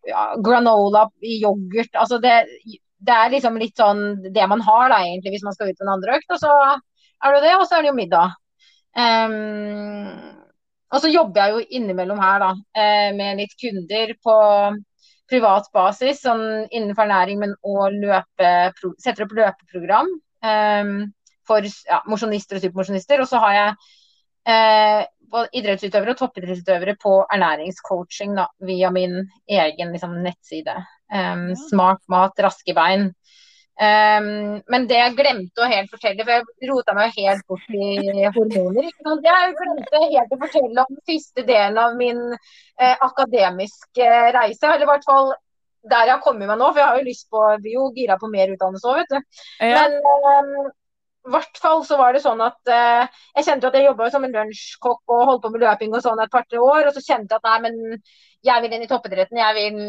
ja, granola i yoghurt. Altså det, det er liksom litt sånn det man har da, egentlig, hvis man skal ut på en andre økt. Og så er det jo det, og så er det jo middag. Um, og så jobber jeg jo innimellom her da, eh, med litt kunder på privat basis, sånn innenfor ernæring, men òg setter opp løpeprogram um, for ja, mosjonister og supermosjonister. Og så har jeg eh, idrettsutøvere og toppidrettsutøvere på ernæringscoaching da, via min egen liksom, nettside. Um, smart mat, raske bein. Um, men det jeg glemte å helt fortelle, for jeg rota meg helt bort i hormoner. Jeg glemte helt å fortelle om siste delen av min eh, akademiske reise. Eller i hvert fall der jeg har kommet meg nå, for jeg har jo lyst på er jo gira på mer utdannelse òg, vet du. Ja. Men um, hvert fall så var det sånn at eh, jeg kjente at jeg jobba som en lunsjkokk og holdt på med løping og sånn et par-tre år. Og så kjente jeg at nei, men jeg vil inn i toppidretten. Jeg vil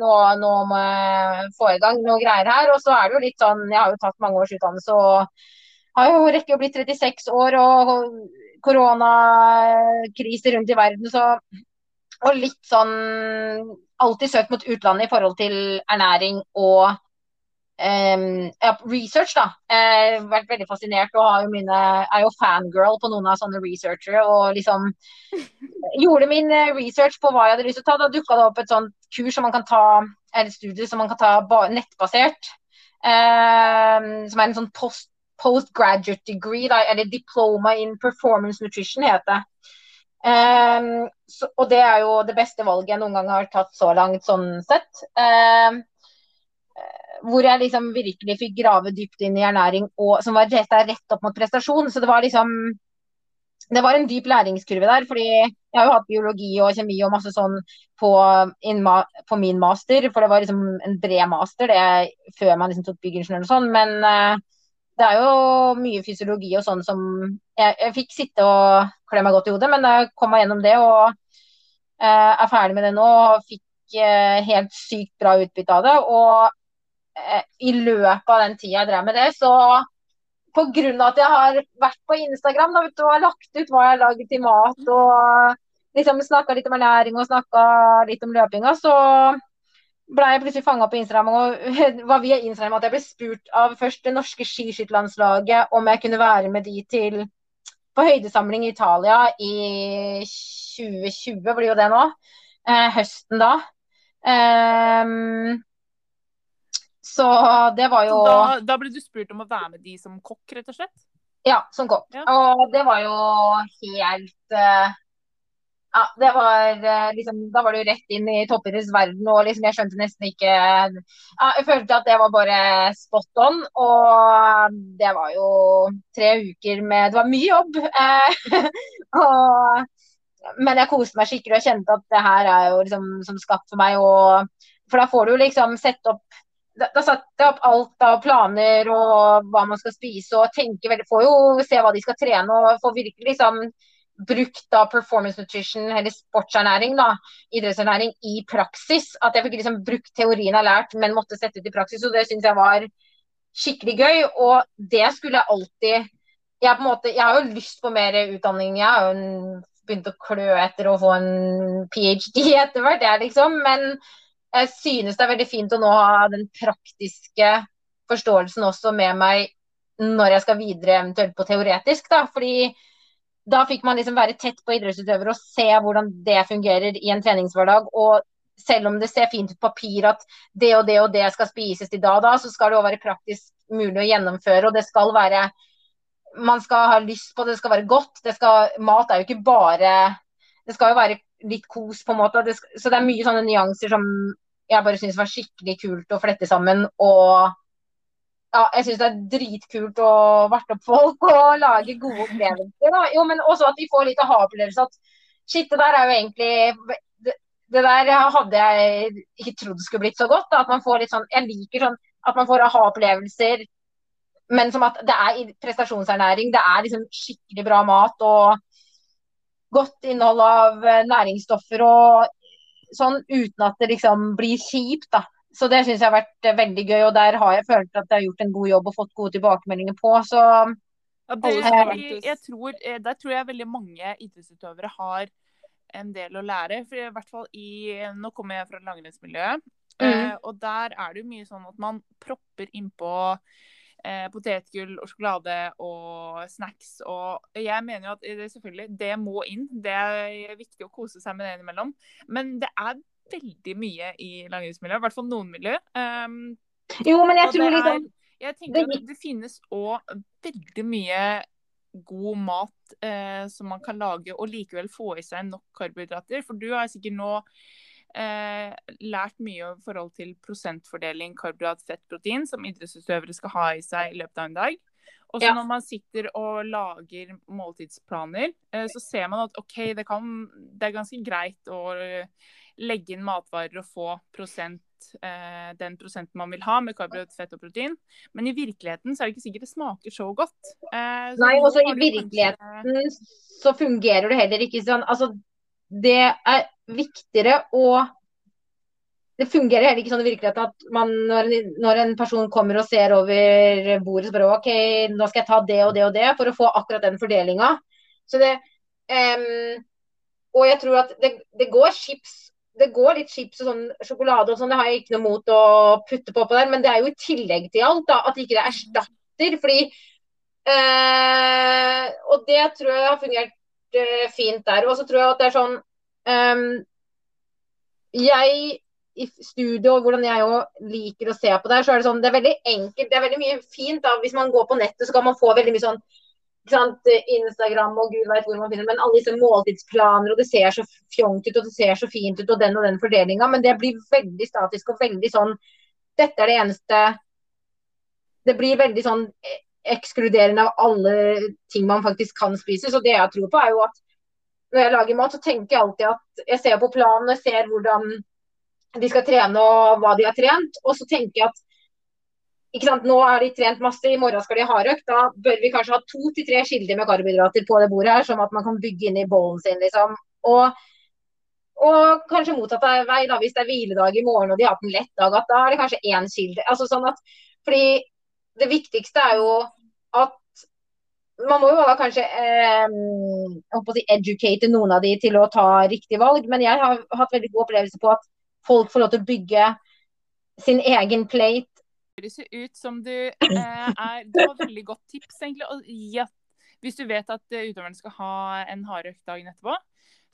nå, nå må jeg få i gang noe greier her. Og så er det jo litt sånn Jeg har jo tatt mange års utdannelse og har jo rekker å bli 36 år og koronakrise rundt i verden, så Og litt sånn alltid søkt mot utlandet i forhold til ernæring og Um, research, da. Har vært veldig fascinert og har jo mine, er jo fangirl på noen av sånne researchere. Og liksom gjorde min eh, research på hva jeg hadde lyst til å ta. Da dukka det opp et sånt kurs som man kan ta, eller studie som man kan ta nettbasert. Um, som er en sånn post, postgraduate degree, da, eller diploma in performance nutrition, heter det. Um, og det er jo det beste valget jeg noen gang har tatt så langt, sånn sett. Um, hvor jeg liksom virkelig fikk grave dypt inn i ernæring og, som var retta rett opp mot prestasjon. Så det var liksom Det var en dyp læringskurve der. fordi jeg har jo hatt biologi og kjemi og masse sånn på, på min master. For det var liksom en bred master det, før man liksom tok byggingeniør og sånn. Men uh, det er jo mye fysiologi og sånn som Jeg, jeg fikk sitte og klø meg godt i hodet, men jeg kom meg gjennom det og uh, er ferdig med det nå. og fikk uh, helt sykt bra utbytte av det. Og Eh, i løpet av den tida jeg drev med det, så pga. at jeg har vært på Instagram da, du, og har lagt ut hva jeg har laget til mat, og liksom snakka litt om ernæring og snakka litt om løpinga, så ble jeg plutselig fanga på Instagram. Og var via Instagram at jeg ble spurt av først det norske skiskytterlandslaget om jeg kunne være med de til på høydesamling i Italia i 2020, blir jo det nå. Eh, høsten da. Um, så det var jo da, da, ble du spurt om å være med de som kokk, rett og slett? Ja, som kokk. Ja. Og det var jo helt uh, Ja, det var uh, liksom Da var det jo rett inn i toppidretts verden, og liksom jeg skjønte nesten ikke ja, Jeg følte at det var bare spot on, og det var jo tre uker med Det var mye jobb. Uh, og men jeg koste meg skikkelig og kjente at det her er jo liksom som skapt for meg. Og, for da får du liksom sette opp da, da satte jeg opp alt av planer og hva man skal spise, og tenke veldig, får jo se hva de skal trene og får virkelig liksom brukt da performance nutrition eller sportsernæring, da, idrettsernæring, i praksis. At jeg fikk liksom brukt teorien jeg har lært, men måtte sette ut i praksis. Og det syns jeg var skikkelig gøy. Og det skulle jeg alltid Jeg, måte, jeg har jo lyst på mer utdanning. Jeg har jo begynt å klø etter å få en ph.d. etter hvert, jeg liksom. Men jeg synes det er veldig fint å nå ha den praktiske forståelsen også med meg når jeg skal videre eventuelt på teoretisk. da, fordi da fikk man liksom være tett på idrettsutøvere og se hvordan det fungerer i en treningshverdag. Og selv om det ser fint ut på papir at det og det og det skal spises til da og da, så skal det òg være praktisk mulig å gjennomføre. Og det skal være Man skal ha lyst på det, det skal være godt. Skal, mat er jo ikke bare Det skal jo være litt kos, på en måte. Det så det er mye sånne nyanser som jeg bare syns var skikkelig kult å flette sammen. Og ja, jeg syns det er dritkult å varte opp folk og lage gode opplevelser. Da. Jo, men også at vi får litt aha-opplevelse. At shit, det der er jo egentlig det, det, der hadde jeg ikke trodd skulle blitt så godt. Da. At man får litt sånn Jeg liker sånn at man får aha-opplevelser. Men som at det er prestasjonsernæring. Det er liksom skikkelig bra mat og godt innhold av næringsstoffer og sånn uten at det liksom blir kjipt, da. Så det syns jeg har vært eh, veldig gøy, og der har jeg følt at jeg har gjort en god jobb og fått gode tilbakemeldinger på. Så ja, det, jeg, jeg tror, eh, der tror jeg veldig mange idrettsutøvere har en del å lære. For i hvert fall i Nå kommer jeg fra langrennsmiljøet, mm. eh, og der er det jo mye sånn at man propper innpå eh, potetgull og sjokolade og snacks. Og jeg mener jo at det selvfølgelig, det må inn. Det er viktig å kose seg med det innimellom. Men det er veldig mye i langrennsmiljøet, i hvert fall noen miljø. Um, jo, men jeg tror liksom Jeg tenker at det finnes òg veldig mye god mat eh, som man kan lage og likevel få i seg nok karbohydrater. For du har sikkert nå eh, lært mye i forhold til prosentfordeling karbohydrat, fett, protein som idrettsutøvere skal ha i seg i løpet av en dag. Og så ja. når man sitter og lager måltidsplaner, eh, så ser man at OK, det, kan, det er ganske greit å legge inn matvarer og få prosent, eh, den prosenten man vil ha med karbohydrat, fett og protein. Men i virkeligheten så er det ikke sikkert det smaker så godt. Eh, så Nei, også i virkeligheten kanskje... så fungerer det heller ikke sånn. Altså, det er viktigere å det fungerer heller ikke sånn i virkeligheten at man, når, når, en person kommer og ser over bordet, så bare OK, nå skal jeg ta det og det og det for å få akkurat den fordelinga. Så det um, Og jeg tror at det, det går chips det går litt chips og sånn sjokolade og sånn, det har jeg ikke noe mot å putte på på der. Men det er jo i tillegg til alt, da, at ikke det erstatter. Fordi øh, Og det tror jeg har fungert eh, fint der. Og så tror jeg at det er sånn um, Jeg i studio og hvordan jeg òg liker å se på det, så er det sånn Det er veldig enkelt. Det er veldig mye fint da, hvis man går på nettet, så kan man få veldig mye sånn sant, Instagram og gud vet hvor man finner men alle disse måltidsplaner, og det ser så fjongt ut og det ser så fint ut, og den og den fordelinga. Men det blir veldig statisk og veldig sånn Dette er det eneste Det blir veldig sånn ekskluderende av alle ting man faktisk kan spise. Så det jeg tror på, er jo at når jeg lager mat, så tenker jeg alltid at jeg ser på planen, jeg ser hvordan de skal trene og hva de har trent. Og så tenker jeg at ikke sant, Nå har de trent masse, i morgen skal de ha røkt. Da bør vi kanskje ha to til tre kilder med karbohydrater på det bordet her, sånn at man kan bygge inn i bollen sin. liksom. Og, og kanskje motsatt vei, da, hvis det er hviledag i morgen og de har hatt en lett dag, at da er det kanskje én kilde. Altså sånn at, fordi det viktigste er jo at man må jo da kanskje eh, si educate noen av de til å ta riktig valg, men jeg har hatt veldig god opplevelse på at folk får lov til å bygge sin egen plate høres ut som du eh, er Du har veldig godt tips, egentlig. Og, at hvis du vet at uh, utøverne skal ha en hardøkt dagen etterpå,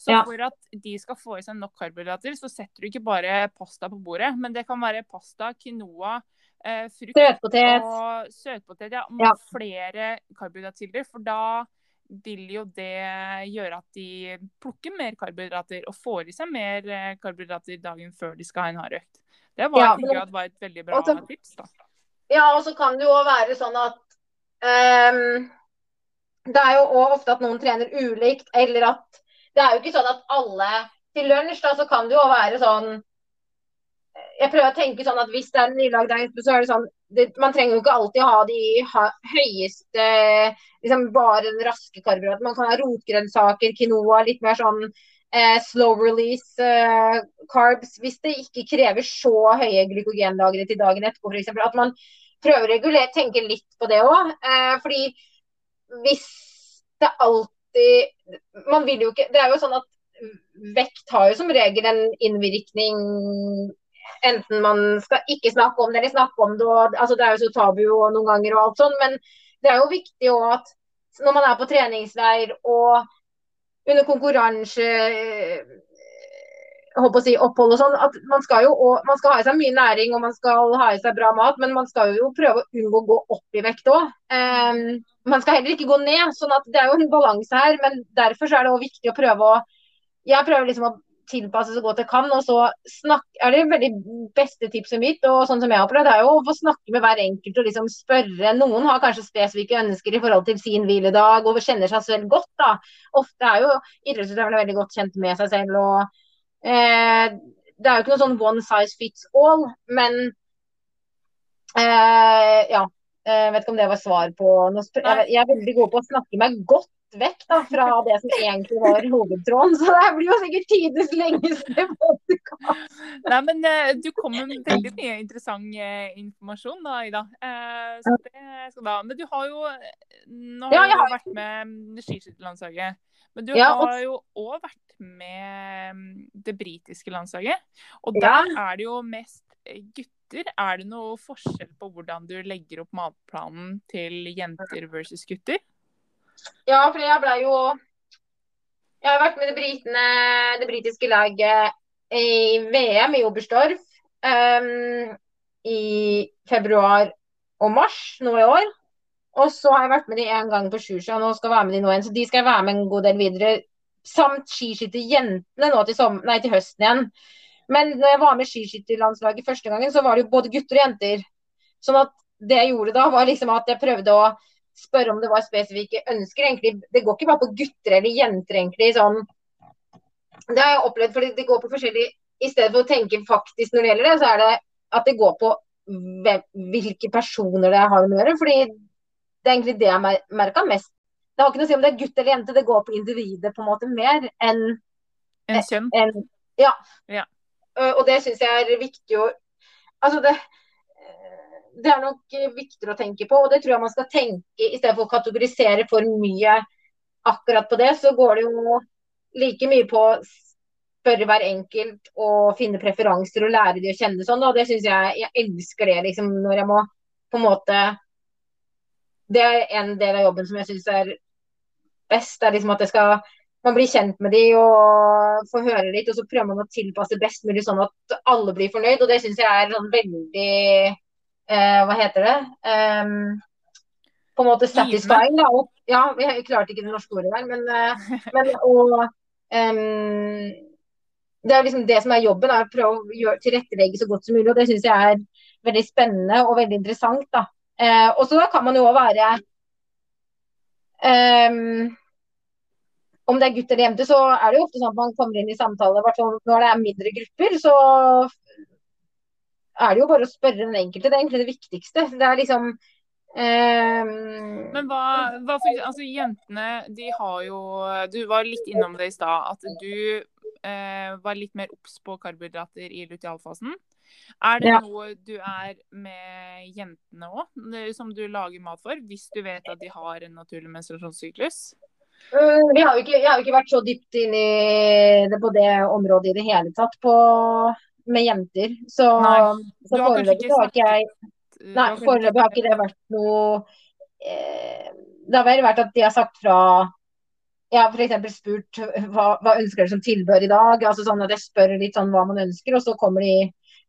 så ja. for at de skal få i seg nok karbohydrater, så setter du ikke bare pasta på bordet, men det kan være pasta, quinoa, eh, frukt søtpotet. og søtpotet. Ja, ja. flere karbohydratkilder. For da vil jo det gjøre at de plukker mer karbohydrater og får i seg mer eh, karbohydrater dagen før de skal ha en hardøkt. Det var, ja, men, var et veldig bra også, tips. da. Ja, og så kan det jo være sånn at um, Det er jo òg ofte at noen trener ulikt, eller at Det er jo ikke sånn at alle Til lunsj da, så kan det jo være sånn Jeg prøver å tenke sånn at hvis det er en nylagd dag, så er det sånn det, Man trenger jo ikke alltid ha de høyeste liksom Bare den raske karbohydraten. Man kan ha rotgrønnsaker, quinoa, litt mer sånn eh, slow release eh, carbs hvis det ikke krever så høye glykogenlagre til dagen etterpå f.eks. At man prøver å regulere, tenke litt på det òg. Eh, fordi hvis det alltid Man vil jo ikke Det er jo sånn at vekt har jo som regel en innvirkning enten man skal ikke snakke om det eller snakke om det. Og, altså det er jo så tabu og noen ganger og alt sånn, men det er jo viktig òg at når man er på treningsleir og under konkurranse håper å si, opphold og sånn, at man skal jo man skal ha i seg mye næring og man skal ha i seg bra mat, men man skal jo prøve å unngå å gå opp i vekt òg. Um, man skal heller ikke gå ned, sånn at det er jo en balanse her. Men derfor er det òg viktig å prøve å Jeg prøver liksom å tilpasse så godt jeg kan, og så snakk, er det veldig beste tipset mitt, og sånn som jeg har opplevd, er jo å få snakke med hver enkelt og liksom spørre. Noen har kanskje spesifikke ønsker i forhold til sin hviledag og kjenner seg selv godt. da. Ofte er jo idrettsutøverne veldig godt kjent med seg selv. og Eh, det er jo ikke noe sånn one size fits all, men eh, ja. Jeg eh, vet ikke om det var svar på noe Jeg er veldig god på å snakke meg godt vekk da, fra det som egentlig var hovedtråden. Så det blir jo sikkert tidenes lengste podkast. Nei, men uh, du kom med veldig mye interessant uh, informasjon da, Ida. Uh, så det skal da. Men du har jo Nå har ja, du vært med skiskytterlandslaget. Men du ja, har jo òg vært med mm, det britiske landslaget. Og der ja. er det jo mest eh, gutter. Er det noe forskjell på hvordan du legger opp matplanen til jenter versus gutter? Ja, for jeg blei jo Jeg har vært med det, britene, det britiske laget i VM i Oberstdorf um, i februar og mars nå i år. Og så har jeg vært med de en gang på Sjusha, og nå skal jeg være med de nå igjen. Så de skal jeg være med en god del videre samt skiskytterjentene nå til, sommer, nei, til høsten igjen. Men når jeg var med skiskytterlandslaget første gangen, så var det jo både gutter og jenter. Sånn at det jeg gjorde da, var liksom at jeg prøvde å spørre om det var spesifikke ønsker. egentlig. Det går ikke bare på gutter eller jenter, egentlig. sånn. Det har jeg opplevd, for det går på forskjellig I stedet for å tenke faktisk når det gjelder det, så er det at det går på hvilke personer det har med å gjøre. fordi det er egentlig det jeg merka mest det har ikke noe å si om det er gutt eller jente, det går på individet på en måte mer enn En kjønn? En, ja. ja. Og det syns jeg er viktig å Altså, det, det er nok viktigere å tenke på, og det tror jeg man skal tenke i stedet for å kategorisere for mye akkurat på det. Så går det jo like mye på å spørre hver enkelt og finne preferanser og lære de å kjenne sånn. Og det syns jeg Jeg elsker det, liksom, når jeg må på en måte det er en del av jobben som jeg syns er best. Det er liksom at jeg skal man blir kjent med de og får høre litt, og så prøver man å tilpasse best mulig sånn at alle blir fornøyd. Og det syns jeg er sånn veldig eh, Hva heter det? Um, på en måte satisfying. Da. Og, ja, vi klarte ikke det norske ordet der, men, uh, men og, um, Det er liksom det som er jobben, er å prøve å tilrettelegge så godt som mulig. Og det syns jeg er veldig spennende og veldig interessant. da. Eh, og så kan man jo òg være um, Om det er gutt eller jente, så er det jo ofte sånn at man kommer inn i samtaler Når det er mindre grupper, så er det jo bare å spørre den enkelte. Det er egentlig det viktigste. Det er liksom um, Men hva, hva for, altså Jentene, de har jo Du var litt innom det i stad. At du eh, var litt mer obs på karbohydrater i lutealfasen. Er det ja. noe du er med jentene òg, som du lager mat for, hvis du vet at de har en naturlig menstruasjonssyklus? Vi har ikke, jeg har jo ikke vært så dypt inn i det på det området i det hele tatt på, med jenter. Så, så foreløpig har ikke jeg Nei, foreløpig har ikke det vært noe eh, Det har vel vært at de har sagt fra jeg har f.eks. spurt hva, hva ønsker dere som tilbør i dag. altså sånn at Jeg spør litt sånn hva man ønsker, og så kommer de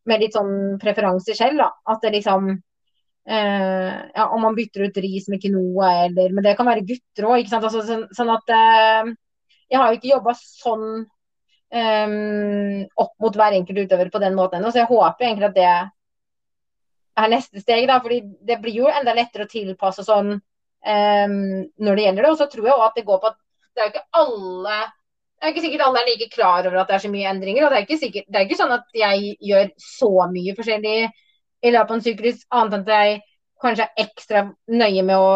med litt sånn preferanser selv. da, At det liksom eh, ja, Om man bytter ut ris med quinoa eller Men det kan være gutter òg, ikke sant. Altså, sånn, sånn, at eh, Jeg har jo ikke jobba sånn eh, opp mot hver enkelt utøver på den måten ennå, så jeg håper egentlig at det er neste steg. da, fordi det blir jo enda lettere å tilpasse sånn um, når det gjelder det. Og så tror jeg òg at det går på at det er jo ikke alle det er ikke sikkert alle er like klar over at det er så mye endringer. Og det er ikke, sikkert, det er ikke sånn at jeg gjør så mye forskjellig i løpet av en syklus, annet enn at jeg kanskje er ekstra nøye med å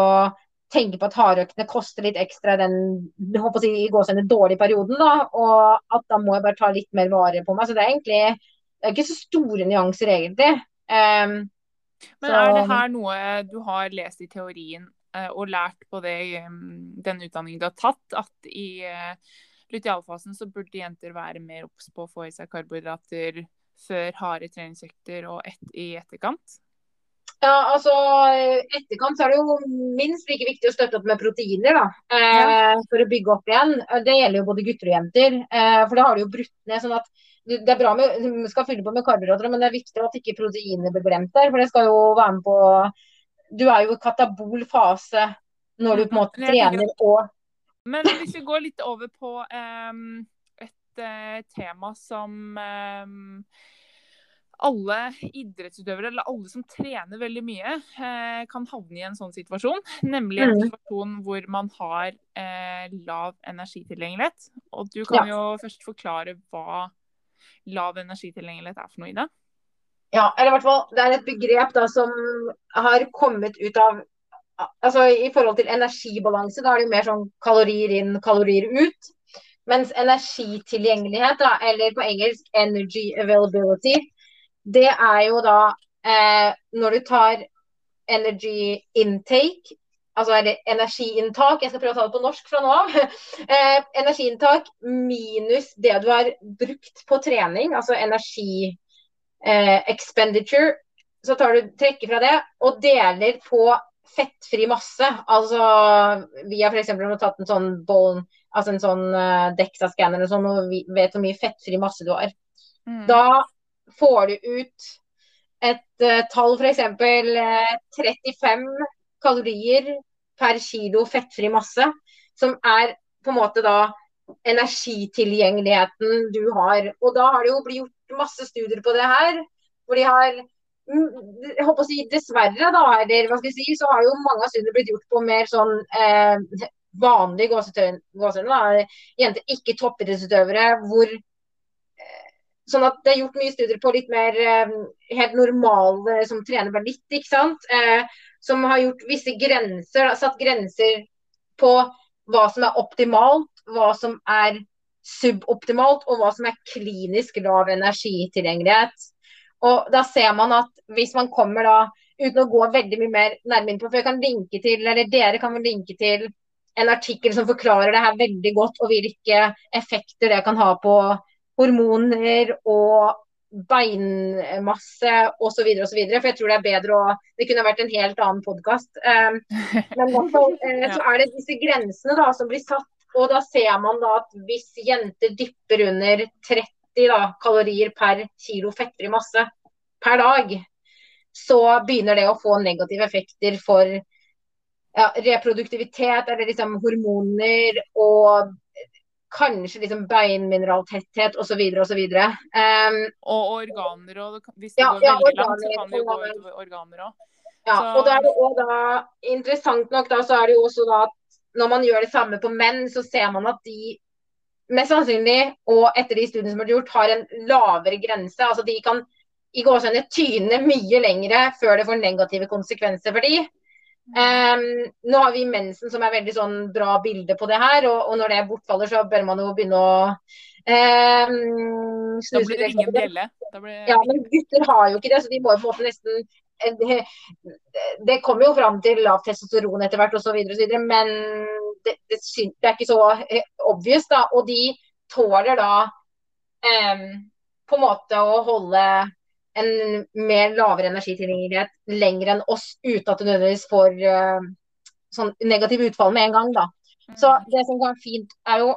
tenke på at hardøktene koster litt ekstra den håper å si, i gåsene dårlige perioden. da, Og at da må jeg bare ta litt mer vare på meg. Så det er egentlig det er ikke så store nyanser, egentlig. Um, Men så, er det her noe du har lest i teorien eh, og lært på det, um, den utdanningen du har tatt, at i uh, lutealfasen så burde jenter være mer obs på å få i seg karbohydrater før harde treningsøkter og et, i etterkant? Ja, altså etterkant så er det jo minst like viktig å støtte opp med proteiner, da. Eh, for å bygge opp igjen. Det gjelder jo både gutter og jenter. Eh, for da har du jo brutt ned sånn at det er bra med, du skal fylle på med karbohydrater, men det er viktig at ikke proteinene blir glemt der. For det skal jo være med på Du er jo i katabol fase når du på en måte trener og Men hvis vi går litt over på um, et uh, tema som em, alle idrettsutøvere, eller alle som trener veldig mye, eh, kan havne i en sånn situasjon. Nemlig en Mm. situasjon hvor man har eh, lav energitilgjengelighet. Og du kan jo først forklare hva lav energitilgjengelighet er for noe, Ida. Ja, eller i hvert fall det er et begrep da som har kommet ut av Altså i forhold til energibalanse, da er det mer sånn kalorier inn, kalorier ut. Mens energitilgjengelighet, da, eller på engelsk energy availability, det er jo da eh, når du tar energy intake, altså eller energiinntak, jeg skal prøve å ta det på norsk fra nå av. Eh, energiinntak minus det du har brukt på trening, altså energi eh, expenditure, så tar du trekker fra det og deler på fettfri masse. Altså vi har f.eks. tatt en sånn bone, altså en sånn uh, DEXA-skanner og sånn, og vi vet hvor mye fettfri masse du har. Mm. Da får du ut et uh, tall, f.eks. Uh, 35 kalorier per kilo fettfri masse, som er på en måte da energitilgjengeligheten du har. Og da har det jo blitt gjort masse studier på det her. hvor de har mm, jeg håper å si Dessverre, da, eller hva skal jeg si, så har jo mange av studiene blitt gjort på mer sånn eh, vanlige gåsetøy- gåseøyne. da, Jenter, ikke toppidrettsutøvere. hvor Sånn at det er gjort mye studier på litt mer eh, helt normale som trener bare litt, ikke sant. Eh, som har gjort visse grenser, satt grenser på hva som er optimalt, hva som er suboptimalt, og hva som er klinisk lav energitilgjengelighet. Og da ser man at hvis man kommer da, uten å gå veldig mye mer nærmere inn på, for jeg kan linke til, eller dere kan linke til en artikkel som forklarer det her veldig godt, og hvilke effekter det kan ha på hormoner og beinmasse osv. osv. For jeg tror det er bedre å Det kunne vært en helt annen podkast. Um, men i hvert fall eh, så er det disse grensene da som blir satt. Og da ser man da at hvis jenter dipper under 30 da, kalorier per kilo fettfri masse per dag, så begynner det å få negative effekter for ja, reproduktivitet eller liksom hormoner og kanskje liksom beinmineraltetthet osv. osv. Um, Og organer og Hvis det Ja, går ja, veldig langt, så organer kan det jo gå utover organer òg. Ja, Så- og da er det også da, interessant nok da, så er det jo også da at når man gjør det samme på menn, så ser man at de mest sannsynlig, og etter de studiene som er gjort, har en lavere grense. Altså de kan i gåsehudene tyne mye lengre før det får negative konsekvenser for de. Ehm, nå har vi mensen som er veldig sånn bra bilde på det her, og, og når det bortfaller, så bør man jo begynne å ehm, Da blir det ingen på bjelle. Blir Ja, men gutter har jo ikke det, så de må jo på en måte nesten eh, det, det kommer jo fram til lavt testosteron etter hvert osv., men det, det, syn- det er ikke så eh, obvious, da. Og de tåler da um, på en måte å holde en mer lavere energitilgjengelighet lenger enn oss, uten at du nødvendigvis får uh, sånn negativ utfall med en gang, da. Så det som kan fint er jo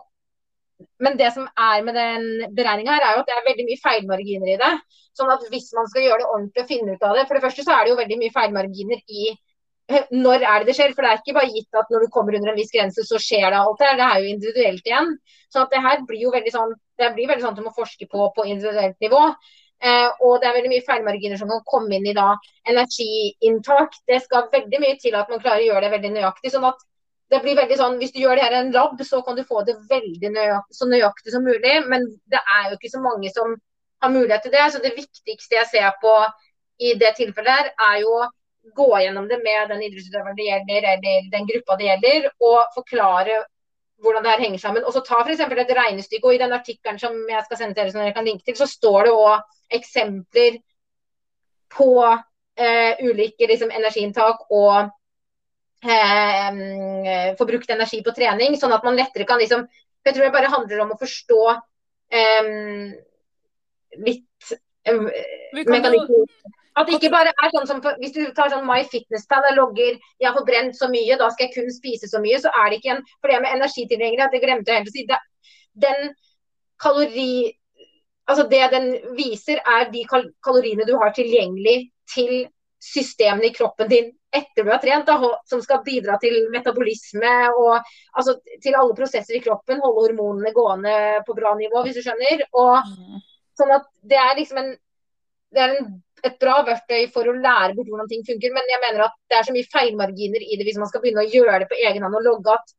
Men det som er med den beregninga her, er jo at det er veldig mye feilmarginer i det. Sånn at hvis man skal gjøre det ordentlig og finne ut av det For det første så er det jo veldig mye feilmarginer i eh, når er det det skjer? For det er ikke bare gitt at når du kommer under en viss grense, så skjer det alt det her. Det er jo individuelt igjen. Så det her blir jo veldig sånn det blir veldig sånn at du må forske på på individuelt nivå. Eh, og det er veldig mye feilmarginer som kan komme inn i da energiinntak. Det skal veldig mye til at man klarer å gjøre det veldig nøyaktig. sånn at det blir veldig sånn, Hvis du gjør det her i en lab, så kan du få det veldig nøyaktig, så nøyaktig som mulig. Men det er jo ikke så mange som har mulighet til det. Så det viktigste jeg ser på i det tilfellet her, er jo å gå gjennom det med den idrettsutøveren det gjelder, eller den gruppa det gjelder, og forklare hvordan det her henger sammen. Og så ta f.eks. et regnestykke. og I den artikkelen som jeg skal sende til dere, som dere kan linke til, så står det òg eksempler på eh, ulike liksom, energiinntak og eh, forbrukt energi på trening, sånn at man lettere kan liksom Jeg tror det bare handler om å forstå eh, litt eh, Vi kan jo, mekanikken. At det ikke bare er sånn som Hvis du tar sånn MyFitnessPal og logger jeg har forbrent så mye, da skal jeg kun spise så mye, så er det ikke en For det med energitilgjengelighet, det glemte jeg helt å si. Det, den kalori... Altså det den viser, er de kal kaloriene du har tilgjengelig til systemene i kroppen din etter du har trent, da, som skal bidra til metabolisme og altså, til alle prosesser i kroppen. Holde hormonene gående på bra nivå, hvis du skjønner. Og, Mm. sånn at Det er liksom en, det er en, et bra verktøy for å lære bort hvordan ting funker, men jeg mener at det er så mye feilmarginer i det hvis man skal begynne å gjøre det på egen hånd og logge at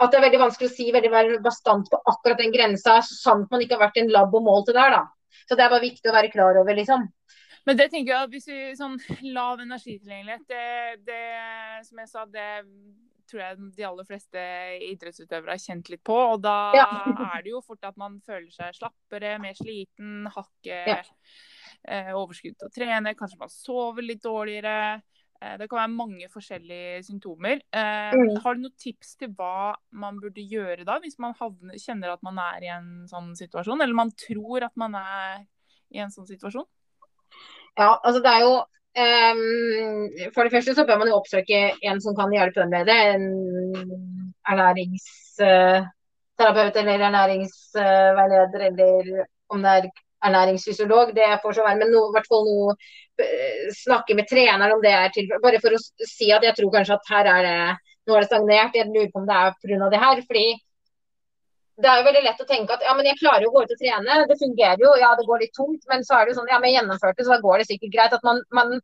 at det er veldig vanskelig å si veldig være bastant på akkurat den grensa, sant man ikke har vært i en lab og målt det der, da. Så det er bare viktig å være klar over, liksom. Men det tenker jeg at hvis vi sånn lav energitilgjengelighet, det, det som jeg sa, det tror jeg de aller fleste idrettsutøvere har kjent litt på. Og da Ja. er det jo fort at man føler seg slappere, mer sliten, hakket Ja. Eh, overskudd til å trene, kanskje man sover litt dårligere. Eh, det kan være mange forskjellige symptomer. Eh, Mm. Har du noen tips til hva man burde gjøre da, hvis man havner, kjenner at man er i en sånn situasjon, eller man tror at man er i en sånn situasjon? Ja, altså det er jo um, For det første så bør man jo oppsøke en som kan hjelpe en med det. En ernæringsterapeut eller ernæringsveileder, eller om det er ernæringsfysiolog. Det får så være. Men i hvert fall noe eh, snakke med treneren om det er tilfellet. Bare for å si at jeg tror kanskje at her er det nå er det stagnert. Jeg lurer på om det er pga. det her. fordi det er jo veldig lett å tenke at ja, men jeg klarer jo å gå ut og trene, det fungerer jo, ja det går litt tungt, men så er det jo sånn ja, men jeg gjennomførte, så da går det sikkert greit. at man, man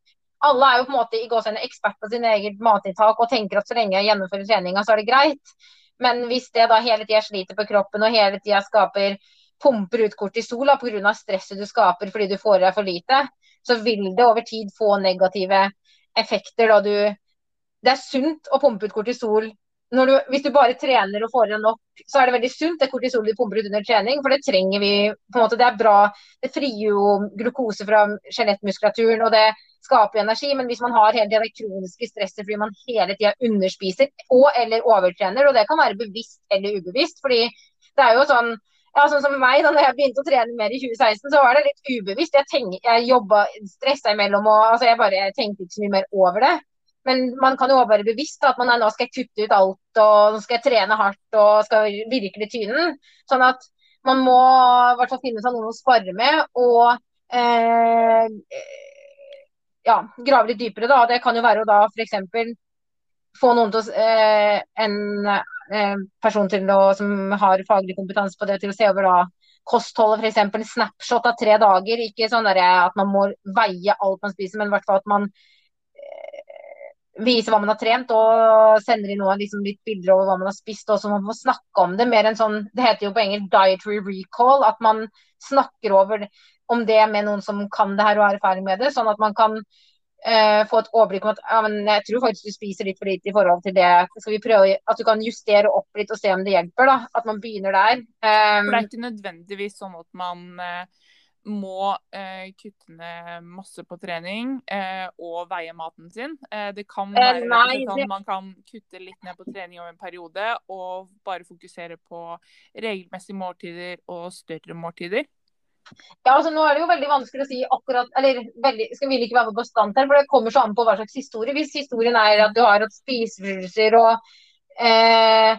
alle er jo på en måte i gåsehudene ekspert på sin eget matinntak og tenker at så lenge jeg gjennomfører treninga, så er det greit. Men hvis det da hele tida sliter på kroppen og hele tida skaper pumper ut kortisol pga. stresset du skaper fordi du får i deg for lite, så vil det over tid få negative effekter da du Det er sunt å pumpe ut kortisol du, hvis du bare trener og får i deg nok, så er det veldig sunt det kortisolet du pumper ut under trening, for det trenger vi. på en måte, Det er bra. Det frigir jo glukose fra skjelettmuskulaturen, og det skaper energi. Men hvis man har hele tida det kroniske stresset fordi man hele tida underspiser og eller overtrener, og det kan være bevisst eller ubevisst, fordi det er jo sånn ja, sånn som meg, da jeg begynte å trene mer i 2016, så var det litt ubevisst. Jeg, tenk, jeg jobba stressa imellom og altså jeg bare jeg tenkte ikke så mye mer over det. Men man kan jo også være bevisst at man er, nå skal jeg kutte ut alt og nå skal jeg trene hardt og skal virkelig tyne. Sånn at man må i hvert fall finne seg noen å spare med og eh, ja, grave litt dypere. da. Det kan jo være å da f.eks. få noen til å eh, en person til å, som har faglig kompetanse på det, til å se over da kostholdet, f.eks. en snapshot av tre dager. Ikke sånn der, at man må veie alt man spiser, men i hvert fall at man eh, viser hva man har trent og sender inn noen liksom litt bilder over hva man har spist. Og så man får snakke om det mer enn sånn Det heter jo på engelsk 'dietary recall'. At man snakker over om det med noen som kan det her og er erfaring med det. Sånn at man kan eh, få et overblikk om at ja, men jeg tror faktisk du spiser litt for lite i forhold til det. Skal vi prøve at du kan justere opp litt og se om det hjelper? da, At man begynner der. For det er Um, ikke nødvendigvis sånn at man eh, må eh, kutte ned masse på trening eh, og veie maten sin. Eh, det kan være nei, sånn det- man kan kutte litt ned på trening over en periode og bare fokusere på regelmessige måltider og større måltider. Ja, altså Nå er det jo veldig vanskelig å si akkurat Eller veldig, skal vi ikke være på bestand her, for det kommer så an på hva slags historie. Hvis historien er at du har hatt spiseforstyrrelser og eh,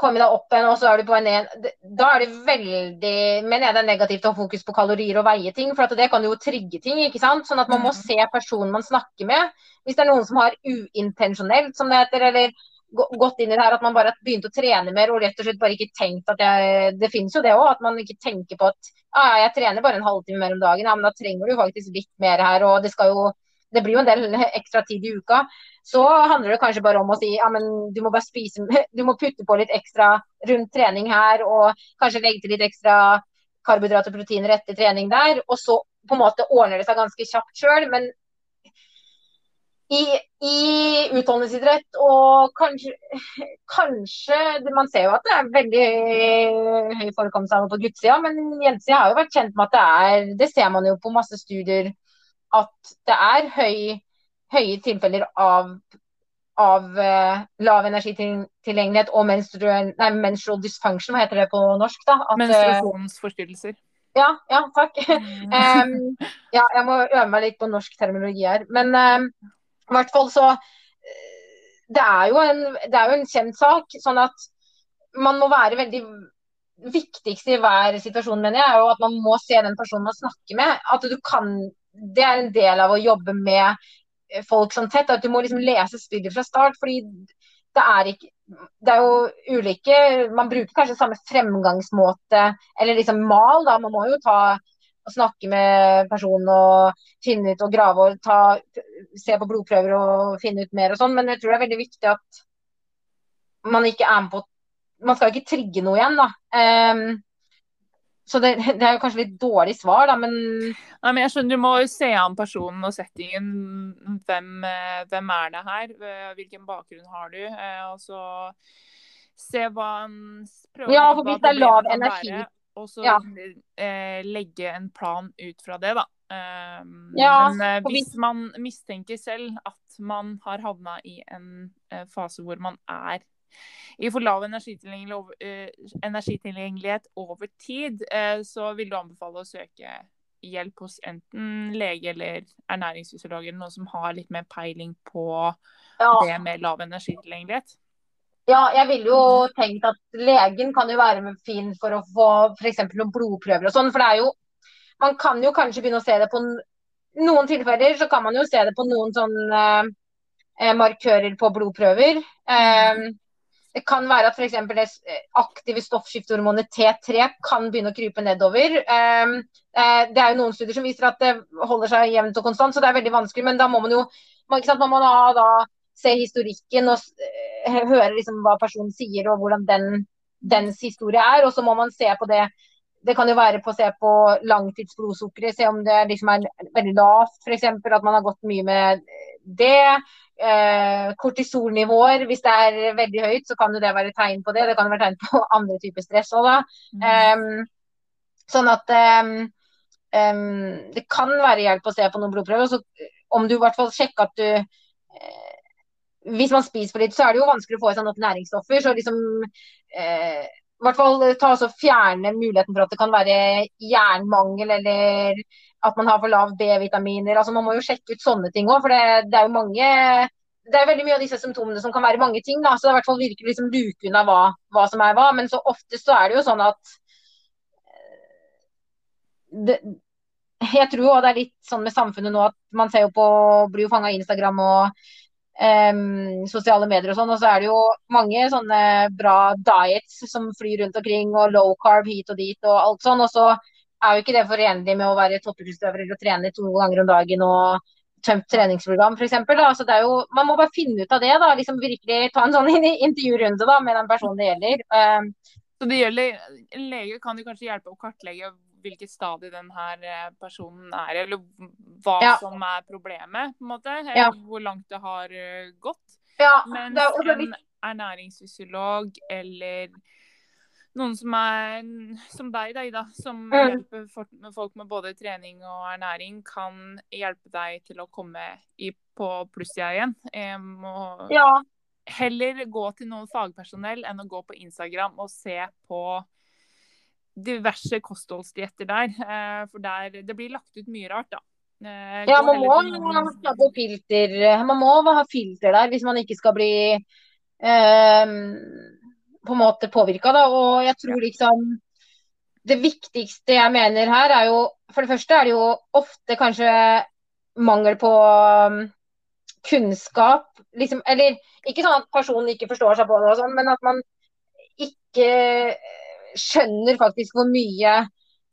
kommet deg opp igjen, og så er du på vei ned Da er det veldig mener jeg det er negativt å ha fokus på kalorier og veie ting, for at det kan jo trigge ting. ikke sant? Sånn at man må Mhm. se personen man snakker med. Hvis det er noen som har uintensjonelt, som det heter, eller gått inn i det her at man bare har begynt å trene mer og rett og slett bare ikke tenkt at jeg Det finnes jo det òg, at man ikke tenker på at ah, jeg trener bare en halvtime mer om dagen. Ja, men da trenger du faktisk litt mer her, og det jo det blir jo en del ekstra tid i uka. Så handler det kanskje bare om å si ja, men du må bare spise Du må putte på litt ekstra rundt trening her, og kanskje legge til litt ekstra karbohydrater og proteiner etter trening der. Og så på en måte ordner det seg ganske kjapt sjøl. Men i, i utholdenhetsidrett og kanskje, kanskje Man ser jo at det er veldig høy forekomst av det på guttsida, men jentesida har jo vært kjent med at det er Det ser man jo på masse studier at det er høy, høye tilfeller av, av eh, lav energitilgjengelighet og menstrual, nei, menstrual dysfunction, hva heter det på norsk? da? At, eh, Menstruasjonsforstyrrelser. Ja, ja, takk. Um, ja, jeg må øve meg litt på norsk terminologi her. Men um, i hvert fall så det er, en, det er jo en kjent sak. sånn at man må være veldig viktigste i hver situasjon, mener jeg, er jo at man må se den personen man snakker med. At du kan Det er en del av å jobbe med folk sånn tett. At du må liksom lese spillet fra start. fordi det er ikke det er jo ulike Man bruker kanskje samme fremgangsmåte eller liksom mal, da. Man må jo ta og snakke med personen og finne ut og grave og ta, se på blodprøver og finne ut mer og sånn. Men jeg tror det er veldig viktig at man ikke er med på Man skal ikke trigge noe igjen, da. Um, så det, det, er jo kanskje litt dårlig svar, da, men Nei, men jeg skjønner Du må jo se an personen og settingen. Hvem, eh, hvem er det her? Hvilken bakgrunn har du? Eh, og så se hva han prøver Ja, for hvis det er lav energi Og så ja. eh, legge en plan ut fra det, da. Eh, ja, men eh, hvis man mistenker selv at man har havna i en eh, fase hvor man er i for lav eh, energitilgjengelighet over tid, eh, så vil du anbefale å søke hjelp hos enten lege eller ernæringsfysiolog eller noen som har litt mer peiling på ja. det med lav energitilgjengelighet. Ja, jeg ville jo tenkt at legen kan jo være med fin for å få f.eks. noen blodprøver og sånn. For det er jo Man kan jo kanskje begynne å se det på noen tilfeller så kan man jo se det på noen sånne eh, markører på blodprøver. Eh, det kan være at f.eks. det eh, aktive stoffskiftehormonet T3 kan begynne å krype nedover. Eh, det er jo noen studier som viser at det holder seg jevnt og konstant, så det er veldig vanskelig. Men da må man jo man må ha da, se historikken og eh, høre liksom hva personen sier og hvordan den, dens historie er. Og så må man se på det det kan jo være på å se på langtidsblodsukkeret, se om det liksom er veldig lavt, f.eks. At man har gått mye med det. Eh, kortisolnivåer, hvis det er veldig høyt, så kan jo det være tegn på det. Det kan være tegn på andre typer stress òg, da. Mm. Um, sånn at um, um, det kan være hjelp å se på noen blodprøver. Så om du i hvert fall sjekker at du eh, Hvis man spiser for litt, så er det jo vanskelig å få i seg nok næringsstoffer. Så liksom eh, i hvert fall ta og fjerne muligheten for at det kan være jernmangel eller at man har for lav B-vitaminer. altså Man må jo sjekke ut sånne ting òg. For det, det, er jo mange det er veldig mye av disse symptomene som kan være mange ting. da, Så det er i hvert fall virkelig liksom luke unna hva, hva, som er hva. Men så ofte så er det jo sånn at eh, det, Jeg tror jo det er litt sånn med samfunnet nå at man ser jo på Blir jo fanga av Instagram og um, sosiale medier og sånn. Og så er det jo mange sånne bra diets som flyr rundt omkring, og low carb hit og dit og alt sånn. Og så er jo ikke det forenlig med å være toppidrettsutøver eller trene to ganger om dagen og tømt treningsprogram f.eks. Altså man må bare finne ut av det. da, liksom Virkelig ta en sånn intervjurunde da, med den personen det gjelder. Um, så det gjelder, En lege kan jo kanskje hjelpe å kartlegge hvilket stadie denne eh, personen er eller hva ja. som er problemet, på en måte. Eller ja. hvor langt det har eh, gått. Ja, Mens en ernæringsfysiolog eller noen som er som deg, da, som mm. hjelper folk med både trening og ernæring, kan hjelpe deg til å komme i, på plussida igjen. Um, ja. Heller gå til noen fagpersonell enn å gå på Instagram og se på diverse kostholdsdietter der. Uh, for der, det blir lagt ut mye rart, da. Uh, ja, man må, filter. man må ha filter der hvis man ikke skal bli eh, på en måte påvirka. Og jeg tror liksom Det viktigste jeg mener her, er jo For det første er det jo ofte kanskje mangel på um, kunnskap. Liksom, eller ikke sånn at personen ikke forstår seg på det, og sånn, men at man ikke skjønner faktisk hvor mye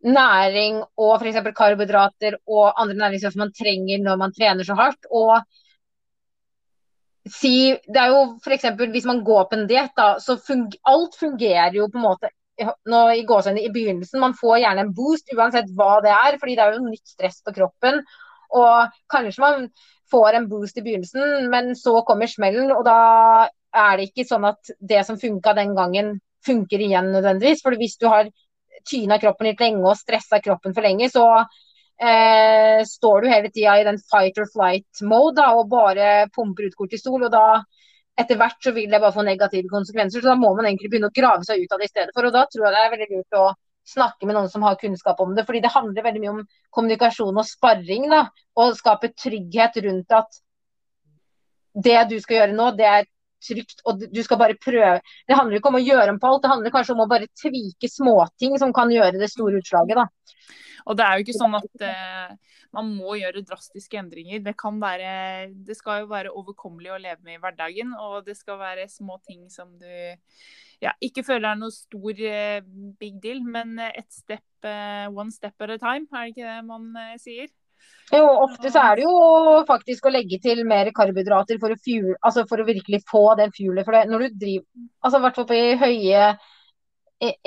næring og f.eks. karbohydrater og andre næringsstoffer man trenger når man trener så hardt. Og si Det er jo f.eks. hvis man går på en diett, så funger, alt fungerer jo på en måte nå i gåsehudene i begynnelsen. Man får gjerne en boost uansett hva det er, fordi det er jo nytt stress på kroppen. Og kanskje man får en boost i begynnelsen, men så kommer smellen, og da er det ikke sånn at det som funka den gangen, funker igjen nødvendigvis. For hvis du har tyna kroppen litt lenge og stressa kroppen for lenge, så eh, står du hele tida i den fight or flight-mode og bare pumper ut kortisol. og da etter hvert så vil det bare få negative konsekvenser. Så da må man egentlig begynne å grave seg ut av det i stedet for. Og da tror jeg det er veldig lurt å snakke med noen som har kunnskap om det. fordi det handler veldig mye om kommunikasjon og sparring. da, Og skape trygghet rundt at det du skal gjøre nå, det er trygt, og du skal bare prøve. Det handler ikke om å gjøre om på alt, det handler kanskje om å bare tvike småting som kan gjøre det store utslaget. da. Og det er jo ikke sånn at eh, man må gjøre drastiske endringer. Det kan være Det skal jo være overkommelig å leve med i hverdagen, og det skal være små ting som du ja, ikke føler er noe stor eh, big deal, men et step, eh, one step at a time, er det ikke det man eh, sier? Jo, ofte så er det jo faktisk å legge til mer karbohydrater for å, fuel, altså for å virkelig få den fuelet. For det, når du driver, altså i hvert fall på høye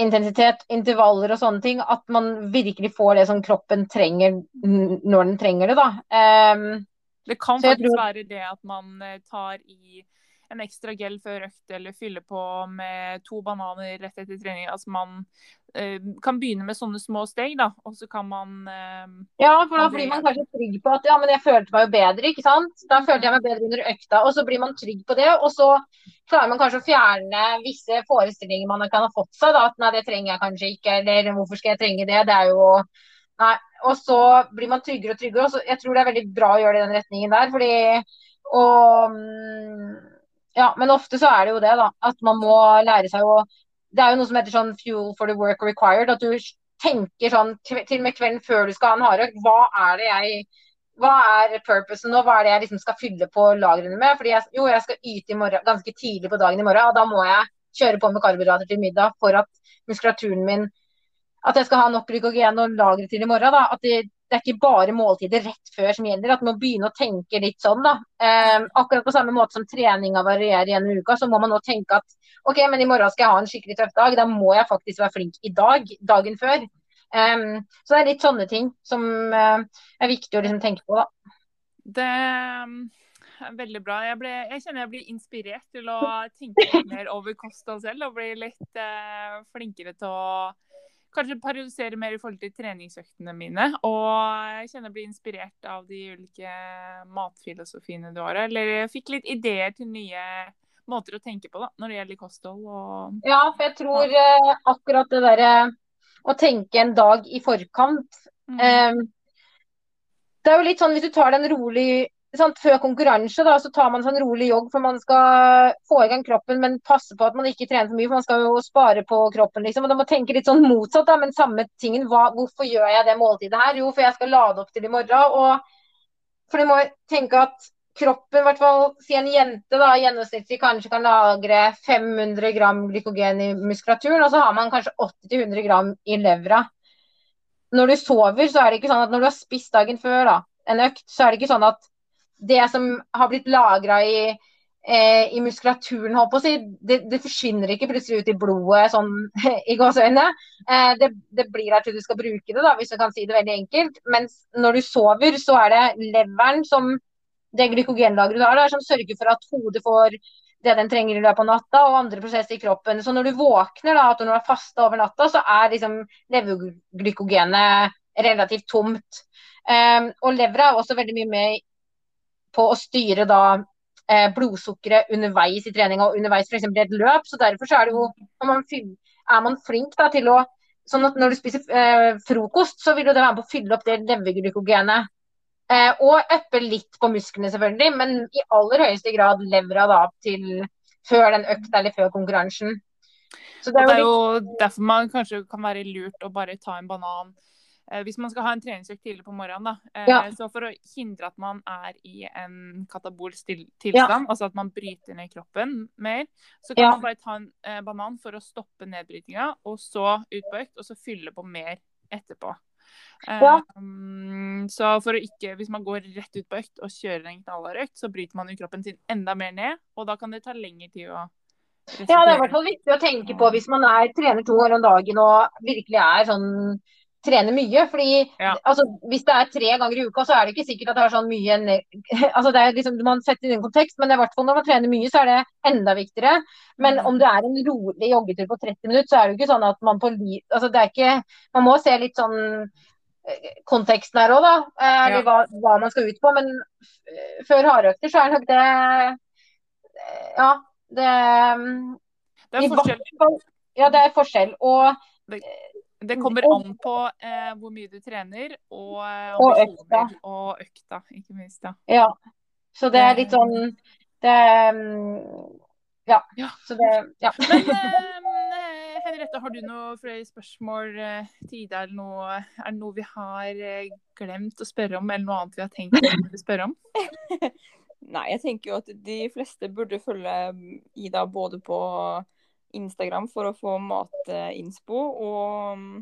intensitet, intervaller og sånne ting, at man virkelig får det som kroppen trenger når den trenger det, da. Um, det kan faktisk tror... være det at man tar i en ekstra gel før økt eller fyller på med to bananer rett etter trening. Altså man kan begynne med sånne små steg, da, og så kan man uh, Ja, for da blir man kanskje trygg på at ja, men jeg følte meg jo bedre, ikke sant. Da mm. følte jeg meg bedre under økta, og så blir man trygg på det. Og så klarer man kanskje å fjerne visse forestillinger man kan ha fått seg, da. At nei, det trenger jeg kanskje ikke, eller hvorfor skal jeg trenge det? Det er jo Nei. Og så blir man tryggere og tryggere. og så, Jeg tror det er veldig bra å gjøre det i den retningen der. fordi og ja, men ofte så er det jo det, da. At man må lære seg å Det er jo noe som heter sånn fuel for the work required. At du tenker sånn til og med kvelden før du skal ha en hardøkt. Hva er det jeg hva er purposen nå, hva er det jeg liksom skal fylle på lagrene med? Fordi jeg, jo, jeg skal yte i morgen, ganske tidlig på dagen i morgen, og da må jeg kjøre på med karbohydrater til middag for at muskulaturen min At jeg skal ha nok glykogen og lagre til i morgen. da, At det, det er ikke bare måltider rett før som gjelder. At man må begynne å tenke litt sånn, da. Eh, akkurat på samme måte som treninga varierer gjennom uka, så må man nå tenke at OK, men i morgen skal jeg ha en skikkelig tøff dag. Da må jeg faktisk være flink i dag, dagen før. Eh, så det er litt sånne ting som eh, er viktig å liksom tenke på, da. Det er veldig bra. Jeg, ble, jeg, kjenner jeg blir inspirert til å tenke mer over kosta selv. Og bli litt uh, flinkere til å kanskje periodisere mer i forhold til treningsøktene mine. Og jeg kjenner jeg blir inspirert av de ulike matfilosofiene du har. Eller jeg fikk litt ideer til nye måter å tenke på da, når det gjelder kosthold. Og... Ja, for jeg tror uh, akkurat det derre å tenke en dag i forkant mm. eh, Det er jo litt sånn hvis du tar den rolig sant, før konkurranse da, så tar man sånn rolig jogg for man skal få i gang kroppen, men passe på at man ikke trener for mye, for man skal jo spare på kroppen. liksom, og Da må man tenke litt sånn motsatt, da, men samme tingen. Hva, hvorfor gjør jeg det måltidet her? Jo, for jeg skal lade opp til i morgen. og For du må tenke at kroppen, i hvert fall si en jente da, gjennomsnittlig kanskje kan lagre 500 gram glykogen i muskulaturen, og så har man kanskje 80-100 gram i levra. Når du sover, så er det ikke sånn at når du har spist dagen før da, en økt, så er det ikke sånn at det som har blitt lagra i, eh, i, muskulaturen, holdt på å si, det, det, forsvinner ikke plutselig ut i blodet sånn i gåseøynene. Eh, det, det, blir der til du skal bruke det, da, hvis du kan si det veldig enkelt. Mens når du sover, så er det leveren som det glykogenlageret du har der, som sørger for at hodet får det den trenger i løpet av natta, og andre prosesser i kroppen. Så når du våkner, da, at du har fasta over natta, så er liksom leverglykogenet relativt tomt. Um, og levra er også veldig mye med på å styre da eh, blodsukkeret underveis i trening og underveis f.eks. i et løp. så Derfor så er, det jo, man, er man flink da, til å sånn at Når du spiser eh, frokost, så vil jo det være med på å fylle opp det leverglykogenet. Eh, og øppe litt på musklene, selvfølgelig, men i aller høyeste grad levra da til før den økta eller før konkurransen. Så det er, jo, det er jo derfor man kanskje kan være lurt å bare ta en banan hvis man skal ha en treningsøkt tidlig på morgenen, da, eh, ja. så for å hindre at man er i en katabol tilstand, ja. altså at man bryter ned kroppen mer, så kan ja. man bare ta en eh, banan for å stoppe nedbrytinga, og så ut på økt, og så fylle på mer etterpå. Um, så for å ikke, hvis man går rett ut på økt og kjører en knallhard så bryter man jo kroppen sin enda mer ned, og da kan det ta lengre tid å ja, det er i hvert fall viktig å tenke på hvis man er, trener to ganger om dagen og virkelig er sånn trener mye. fordi ja. altså, Hvis det er tre ganger i uka, så er det ikke sikkert at det er sånn mye altså det er liksom, Man setter det i en kontekst, men i hvert fall når man trener mye, så er det enda viktigere. Men mm. om det er en rolig joggetur på 30 minutter, så er det jo ikke sånn at man på altså det er ikke, Man må se litt sånn eh, konteksten her òg, da. Eh, eller ja. hva, hva, man skal ut på. Men før hardøkter så er nok det Ja, det Det er forskjell. Ja, det er forskjell. Og Det kommer an på eh, hvor mye du trener, og eh, Og økta. og økta, ikke minst. Ja. Ja. Så det er litt sånn det, mm, Ja. Ja. Så det Ja. Men eh, Henriette, har du noen flere spørsmål eh, til Ida? Eller noe, er det noe vi har eh, glemt å spørre om, eller noe annet vi har tenkt å spørre om? Nei, jeg tenker jo at de fleste burde følge Ida både på Instagram for å få matinspo og mm,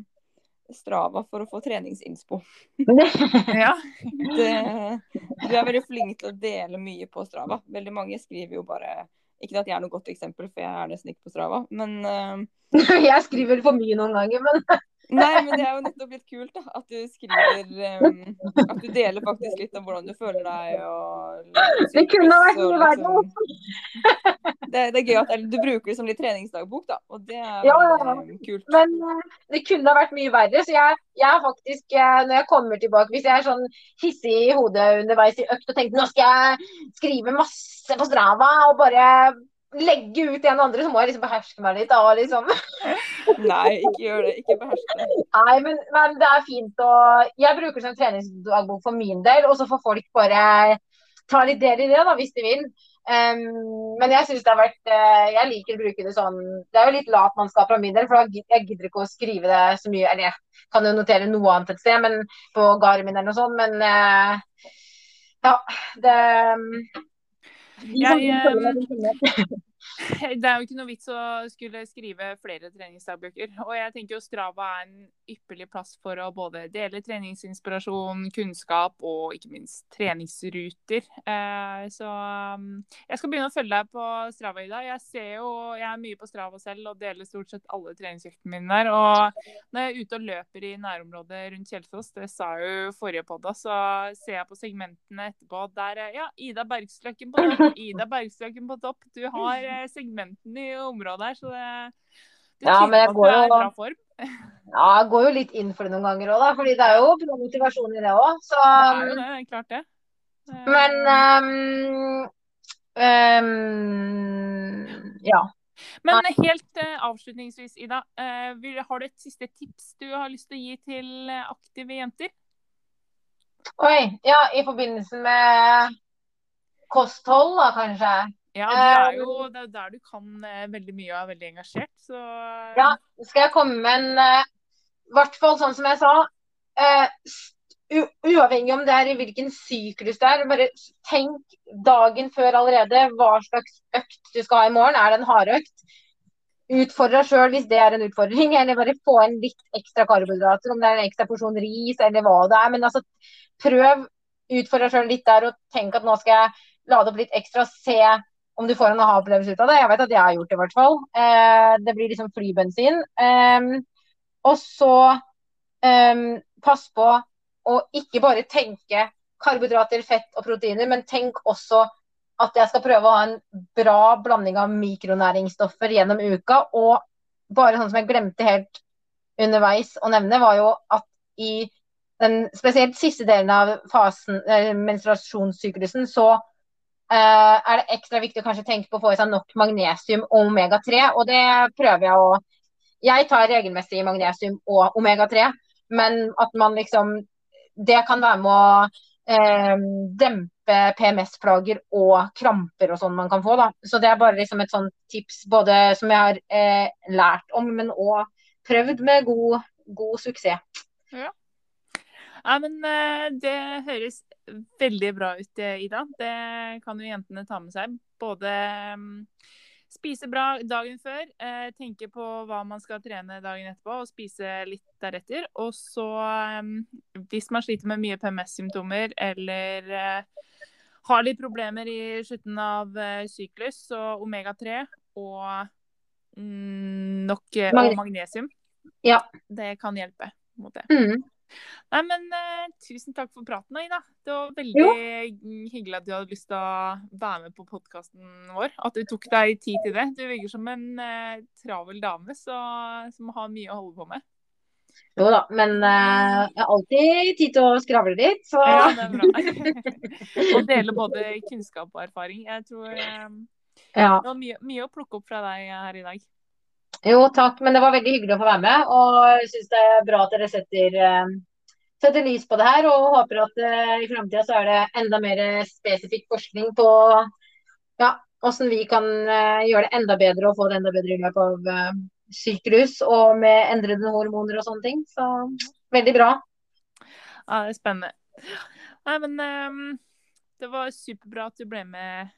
Strava for å få treningsinnspo. Ja. Du er veldig flink til å dele mye på Strava. Veldig mange skriver jo bare Ikke at jeg er noe godt eksempel, for jeg er nesten ikke på Strava. Men uh... Jeg skriver for mye noen ganger, men Nei, men det er jo nettopp litt kult, da. At du skriver um, At du deler faktisk litt om hvordan du føler deg og Det kunne vært mye verre. liksom- Det, det er gøy at du bruker det som litt treningsdagbok, da. Og det er Ja, um, kult. Men eh, det kunne ha vært mye verre. Så jeg, jeg faktisk, eh, når jeg kommer tilbake Hvis jeg er sånn hissig i hodet underveis i økt og tenker nå skal jeg skrive masse på Strava og bare legge ut en og andre, så må jeg liksom beherske meg litt. Da, liksom. Nei, ikke gjør det. Ikke behersk det. Nei, men, men det er fint å Jeg bruker det som treningsdagbok for min del, og så får folk bare ta litt del i det, da, hvis de vil. Um, men jeg synes det har vært uh, Jeg liker å bruke det sånn Det er jo litt latmannskap fra min del, for jeg gidder ikke å skrive det så mye. Eller jeg kan jo notere noe annet et sted, men på Garmin eller noe sånt, men uh, ja, det de Jeg, som Det er jo ikke noe vits å skulle skrive flere treningsdagbøker. Og jeg tenker jo Strava er en ypperlig plass for å både dele treningsinspirasjon, kunnskap og ikke minst treningsruter. Eh, så um, jeg skal begynne å følge deg på Strava, Ida. Jeg ser jo, jeg er mye på Strava selv og deler stort sett alle treningsøktene mine der. Og når jeg er ute og løper i nærområdet rundt Kjelsås, det sa jeg jo forrige podda, så ser jeg på segmentene etterpå. Der er ja, Ida Bergsløkken på topp, Ida Bergsløkken på topp. Du har segmentene i området her, så det, det Ja, men jeg går jo- bra form. Ja, jeg går jo litt inn for det noen ganger òg, da. Fordi det er jo bra motivasjon i det òg. Så Det er jo det, klart det. Eh, Men um, um, ja. Men helt uh, avslutningsvis, Ida. Uh, vil, har du et siste tips du har lyst til å gi til eh, aktive jenter? Oi. Ja, i forbindelse med kosthold, da, kanskje. Ja, du er jo, Det er jo der du kan eh, veldig mye og er veldig engasjert. Så Ja. Skal jeg komme med en eh, I hvert fall sånn som jeg sa. eh, uavhengig om det er i hvilken syklus det er, bare tenk dagen før allerede hva slags økt du skal ha i morgen. Er det en hardøkt? Utfordre deg sjøl hvis det er en utfordring, eller bare få inn litt ekstra karbohydrater. Om det er en ekstra porsjon ris eller hva det er. Men altså, prøv. Utfordre deg sjøl litt der og tenk at nå skal jeg lade opp litt ekstra. Se om du får en aha-opplevelse ut av det. Jeg vet at jeg har gjort det, i hvert fall. Eh, det blir liksom flybensin. Ehm, og så ehm, pass på å ikke bare tenke karbohydrater, fett og proteiner, men tenk også at jeg skal prøve å ha en bra blanding av mikronæringsstoffer gjennom uka. Og bare sånn som jeg glemte helt underveis å nevne, var jo at i den spesielt siste delen av fasen, eh, menstruasjonssyklusen, så er det ekstra viktig å kanskje tenke på å få i seg nok magnesium og omega-3. Og det prøver jeg å Jeg tar regelmessig magnesium og omega-3, men at man liksom Det kan være med å eh, dempe PMS-plager og kramper og sånn man kan få. da. Så det er bare liksom et sånt tips både som jeg har eh, lært om, men òg prøvd med god, god suksess. Ja, men eh, det høres veldig bra ut, eh, Ida. Det kan jo jentene ta med seg. Både mm, spise bra dagen før, eh, tenke på hva man skal trene dagen etterpå, og spise litt deretter. Og så, mm, hvis man sliter med mye PMS-symptomer eller eh, har litt problemer i slutten av syklus, så omega-3 og mm, nok og magnesium, Ja. det kan hjelpe mot det. Mm. Nei, men uh, Tusen takk for praten, Ida. Det var veldig hyggelig at du hadde lyst til å være med på podkasten vår. At du tok deg tid til det. Du virker som en uh, travel dame så, som har mye å holde på med. Jo da, men uh, jeg har alltid tid til å skravle litt, så Ja, det er bra. Og dele både kunnskap og erfaring. Jeg tror ja. det var mye, mye å plukke opp fra deg her i dag. Jo, takk, men det var veldig hyggelig å få være med. Og jeg syns det er bra at dere setter, eh, setter lys på det her. Og håper at eh, i framtida så er det enda mer spesifikk forskning på ja, hvordan vi kan eh, gjøre det enda bedre og få det enda bedre i løpet av eh, syklus og med endrede hormoner og sånne ting. Så veldig bra. Ja, det er spennende. Nei, men um, det var superbra at du ble med,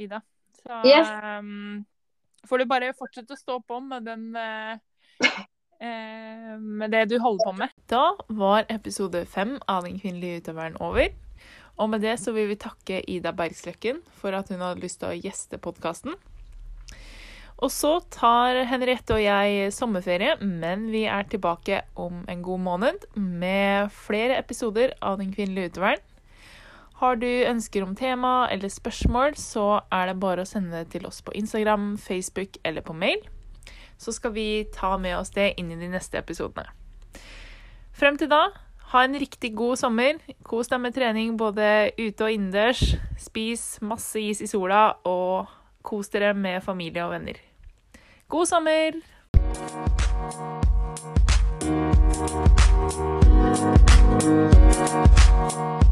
Ida. Så Yes. ehm, får du bare fortsette å stå på med den eh, eh, med det du holder på med. Da var episode fem av Den kvinnelige utøveren over. Og med det så vil vi takke Ida Bergsløkken for at hun hadde lyst til å gjeste podkasten. Og så tar Henriette og jeg sommerferie, men vi er tilbake om en god måned med flere episoder av Den kvinnelige utøveren. Har du ønsker om tema eller spørsmål, så er det bare å sende det til oss på Instagram, Facebook eller på mail. Så skal vi ta med oss det inn i de neste episodene. Frem til da, ha en riktig god sommer. Kos deg med trening både ute og innendørs. Spis masse is i sola, og kos dere med familie og venner. God sommer! Thank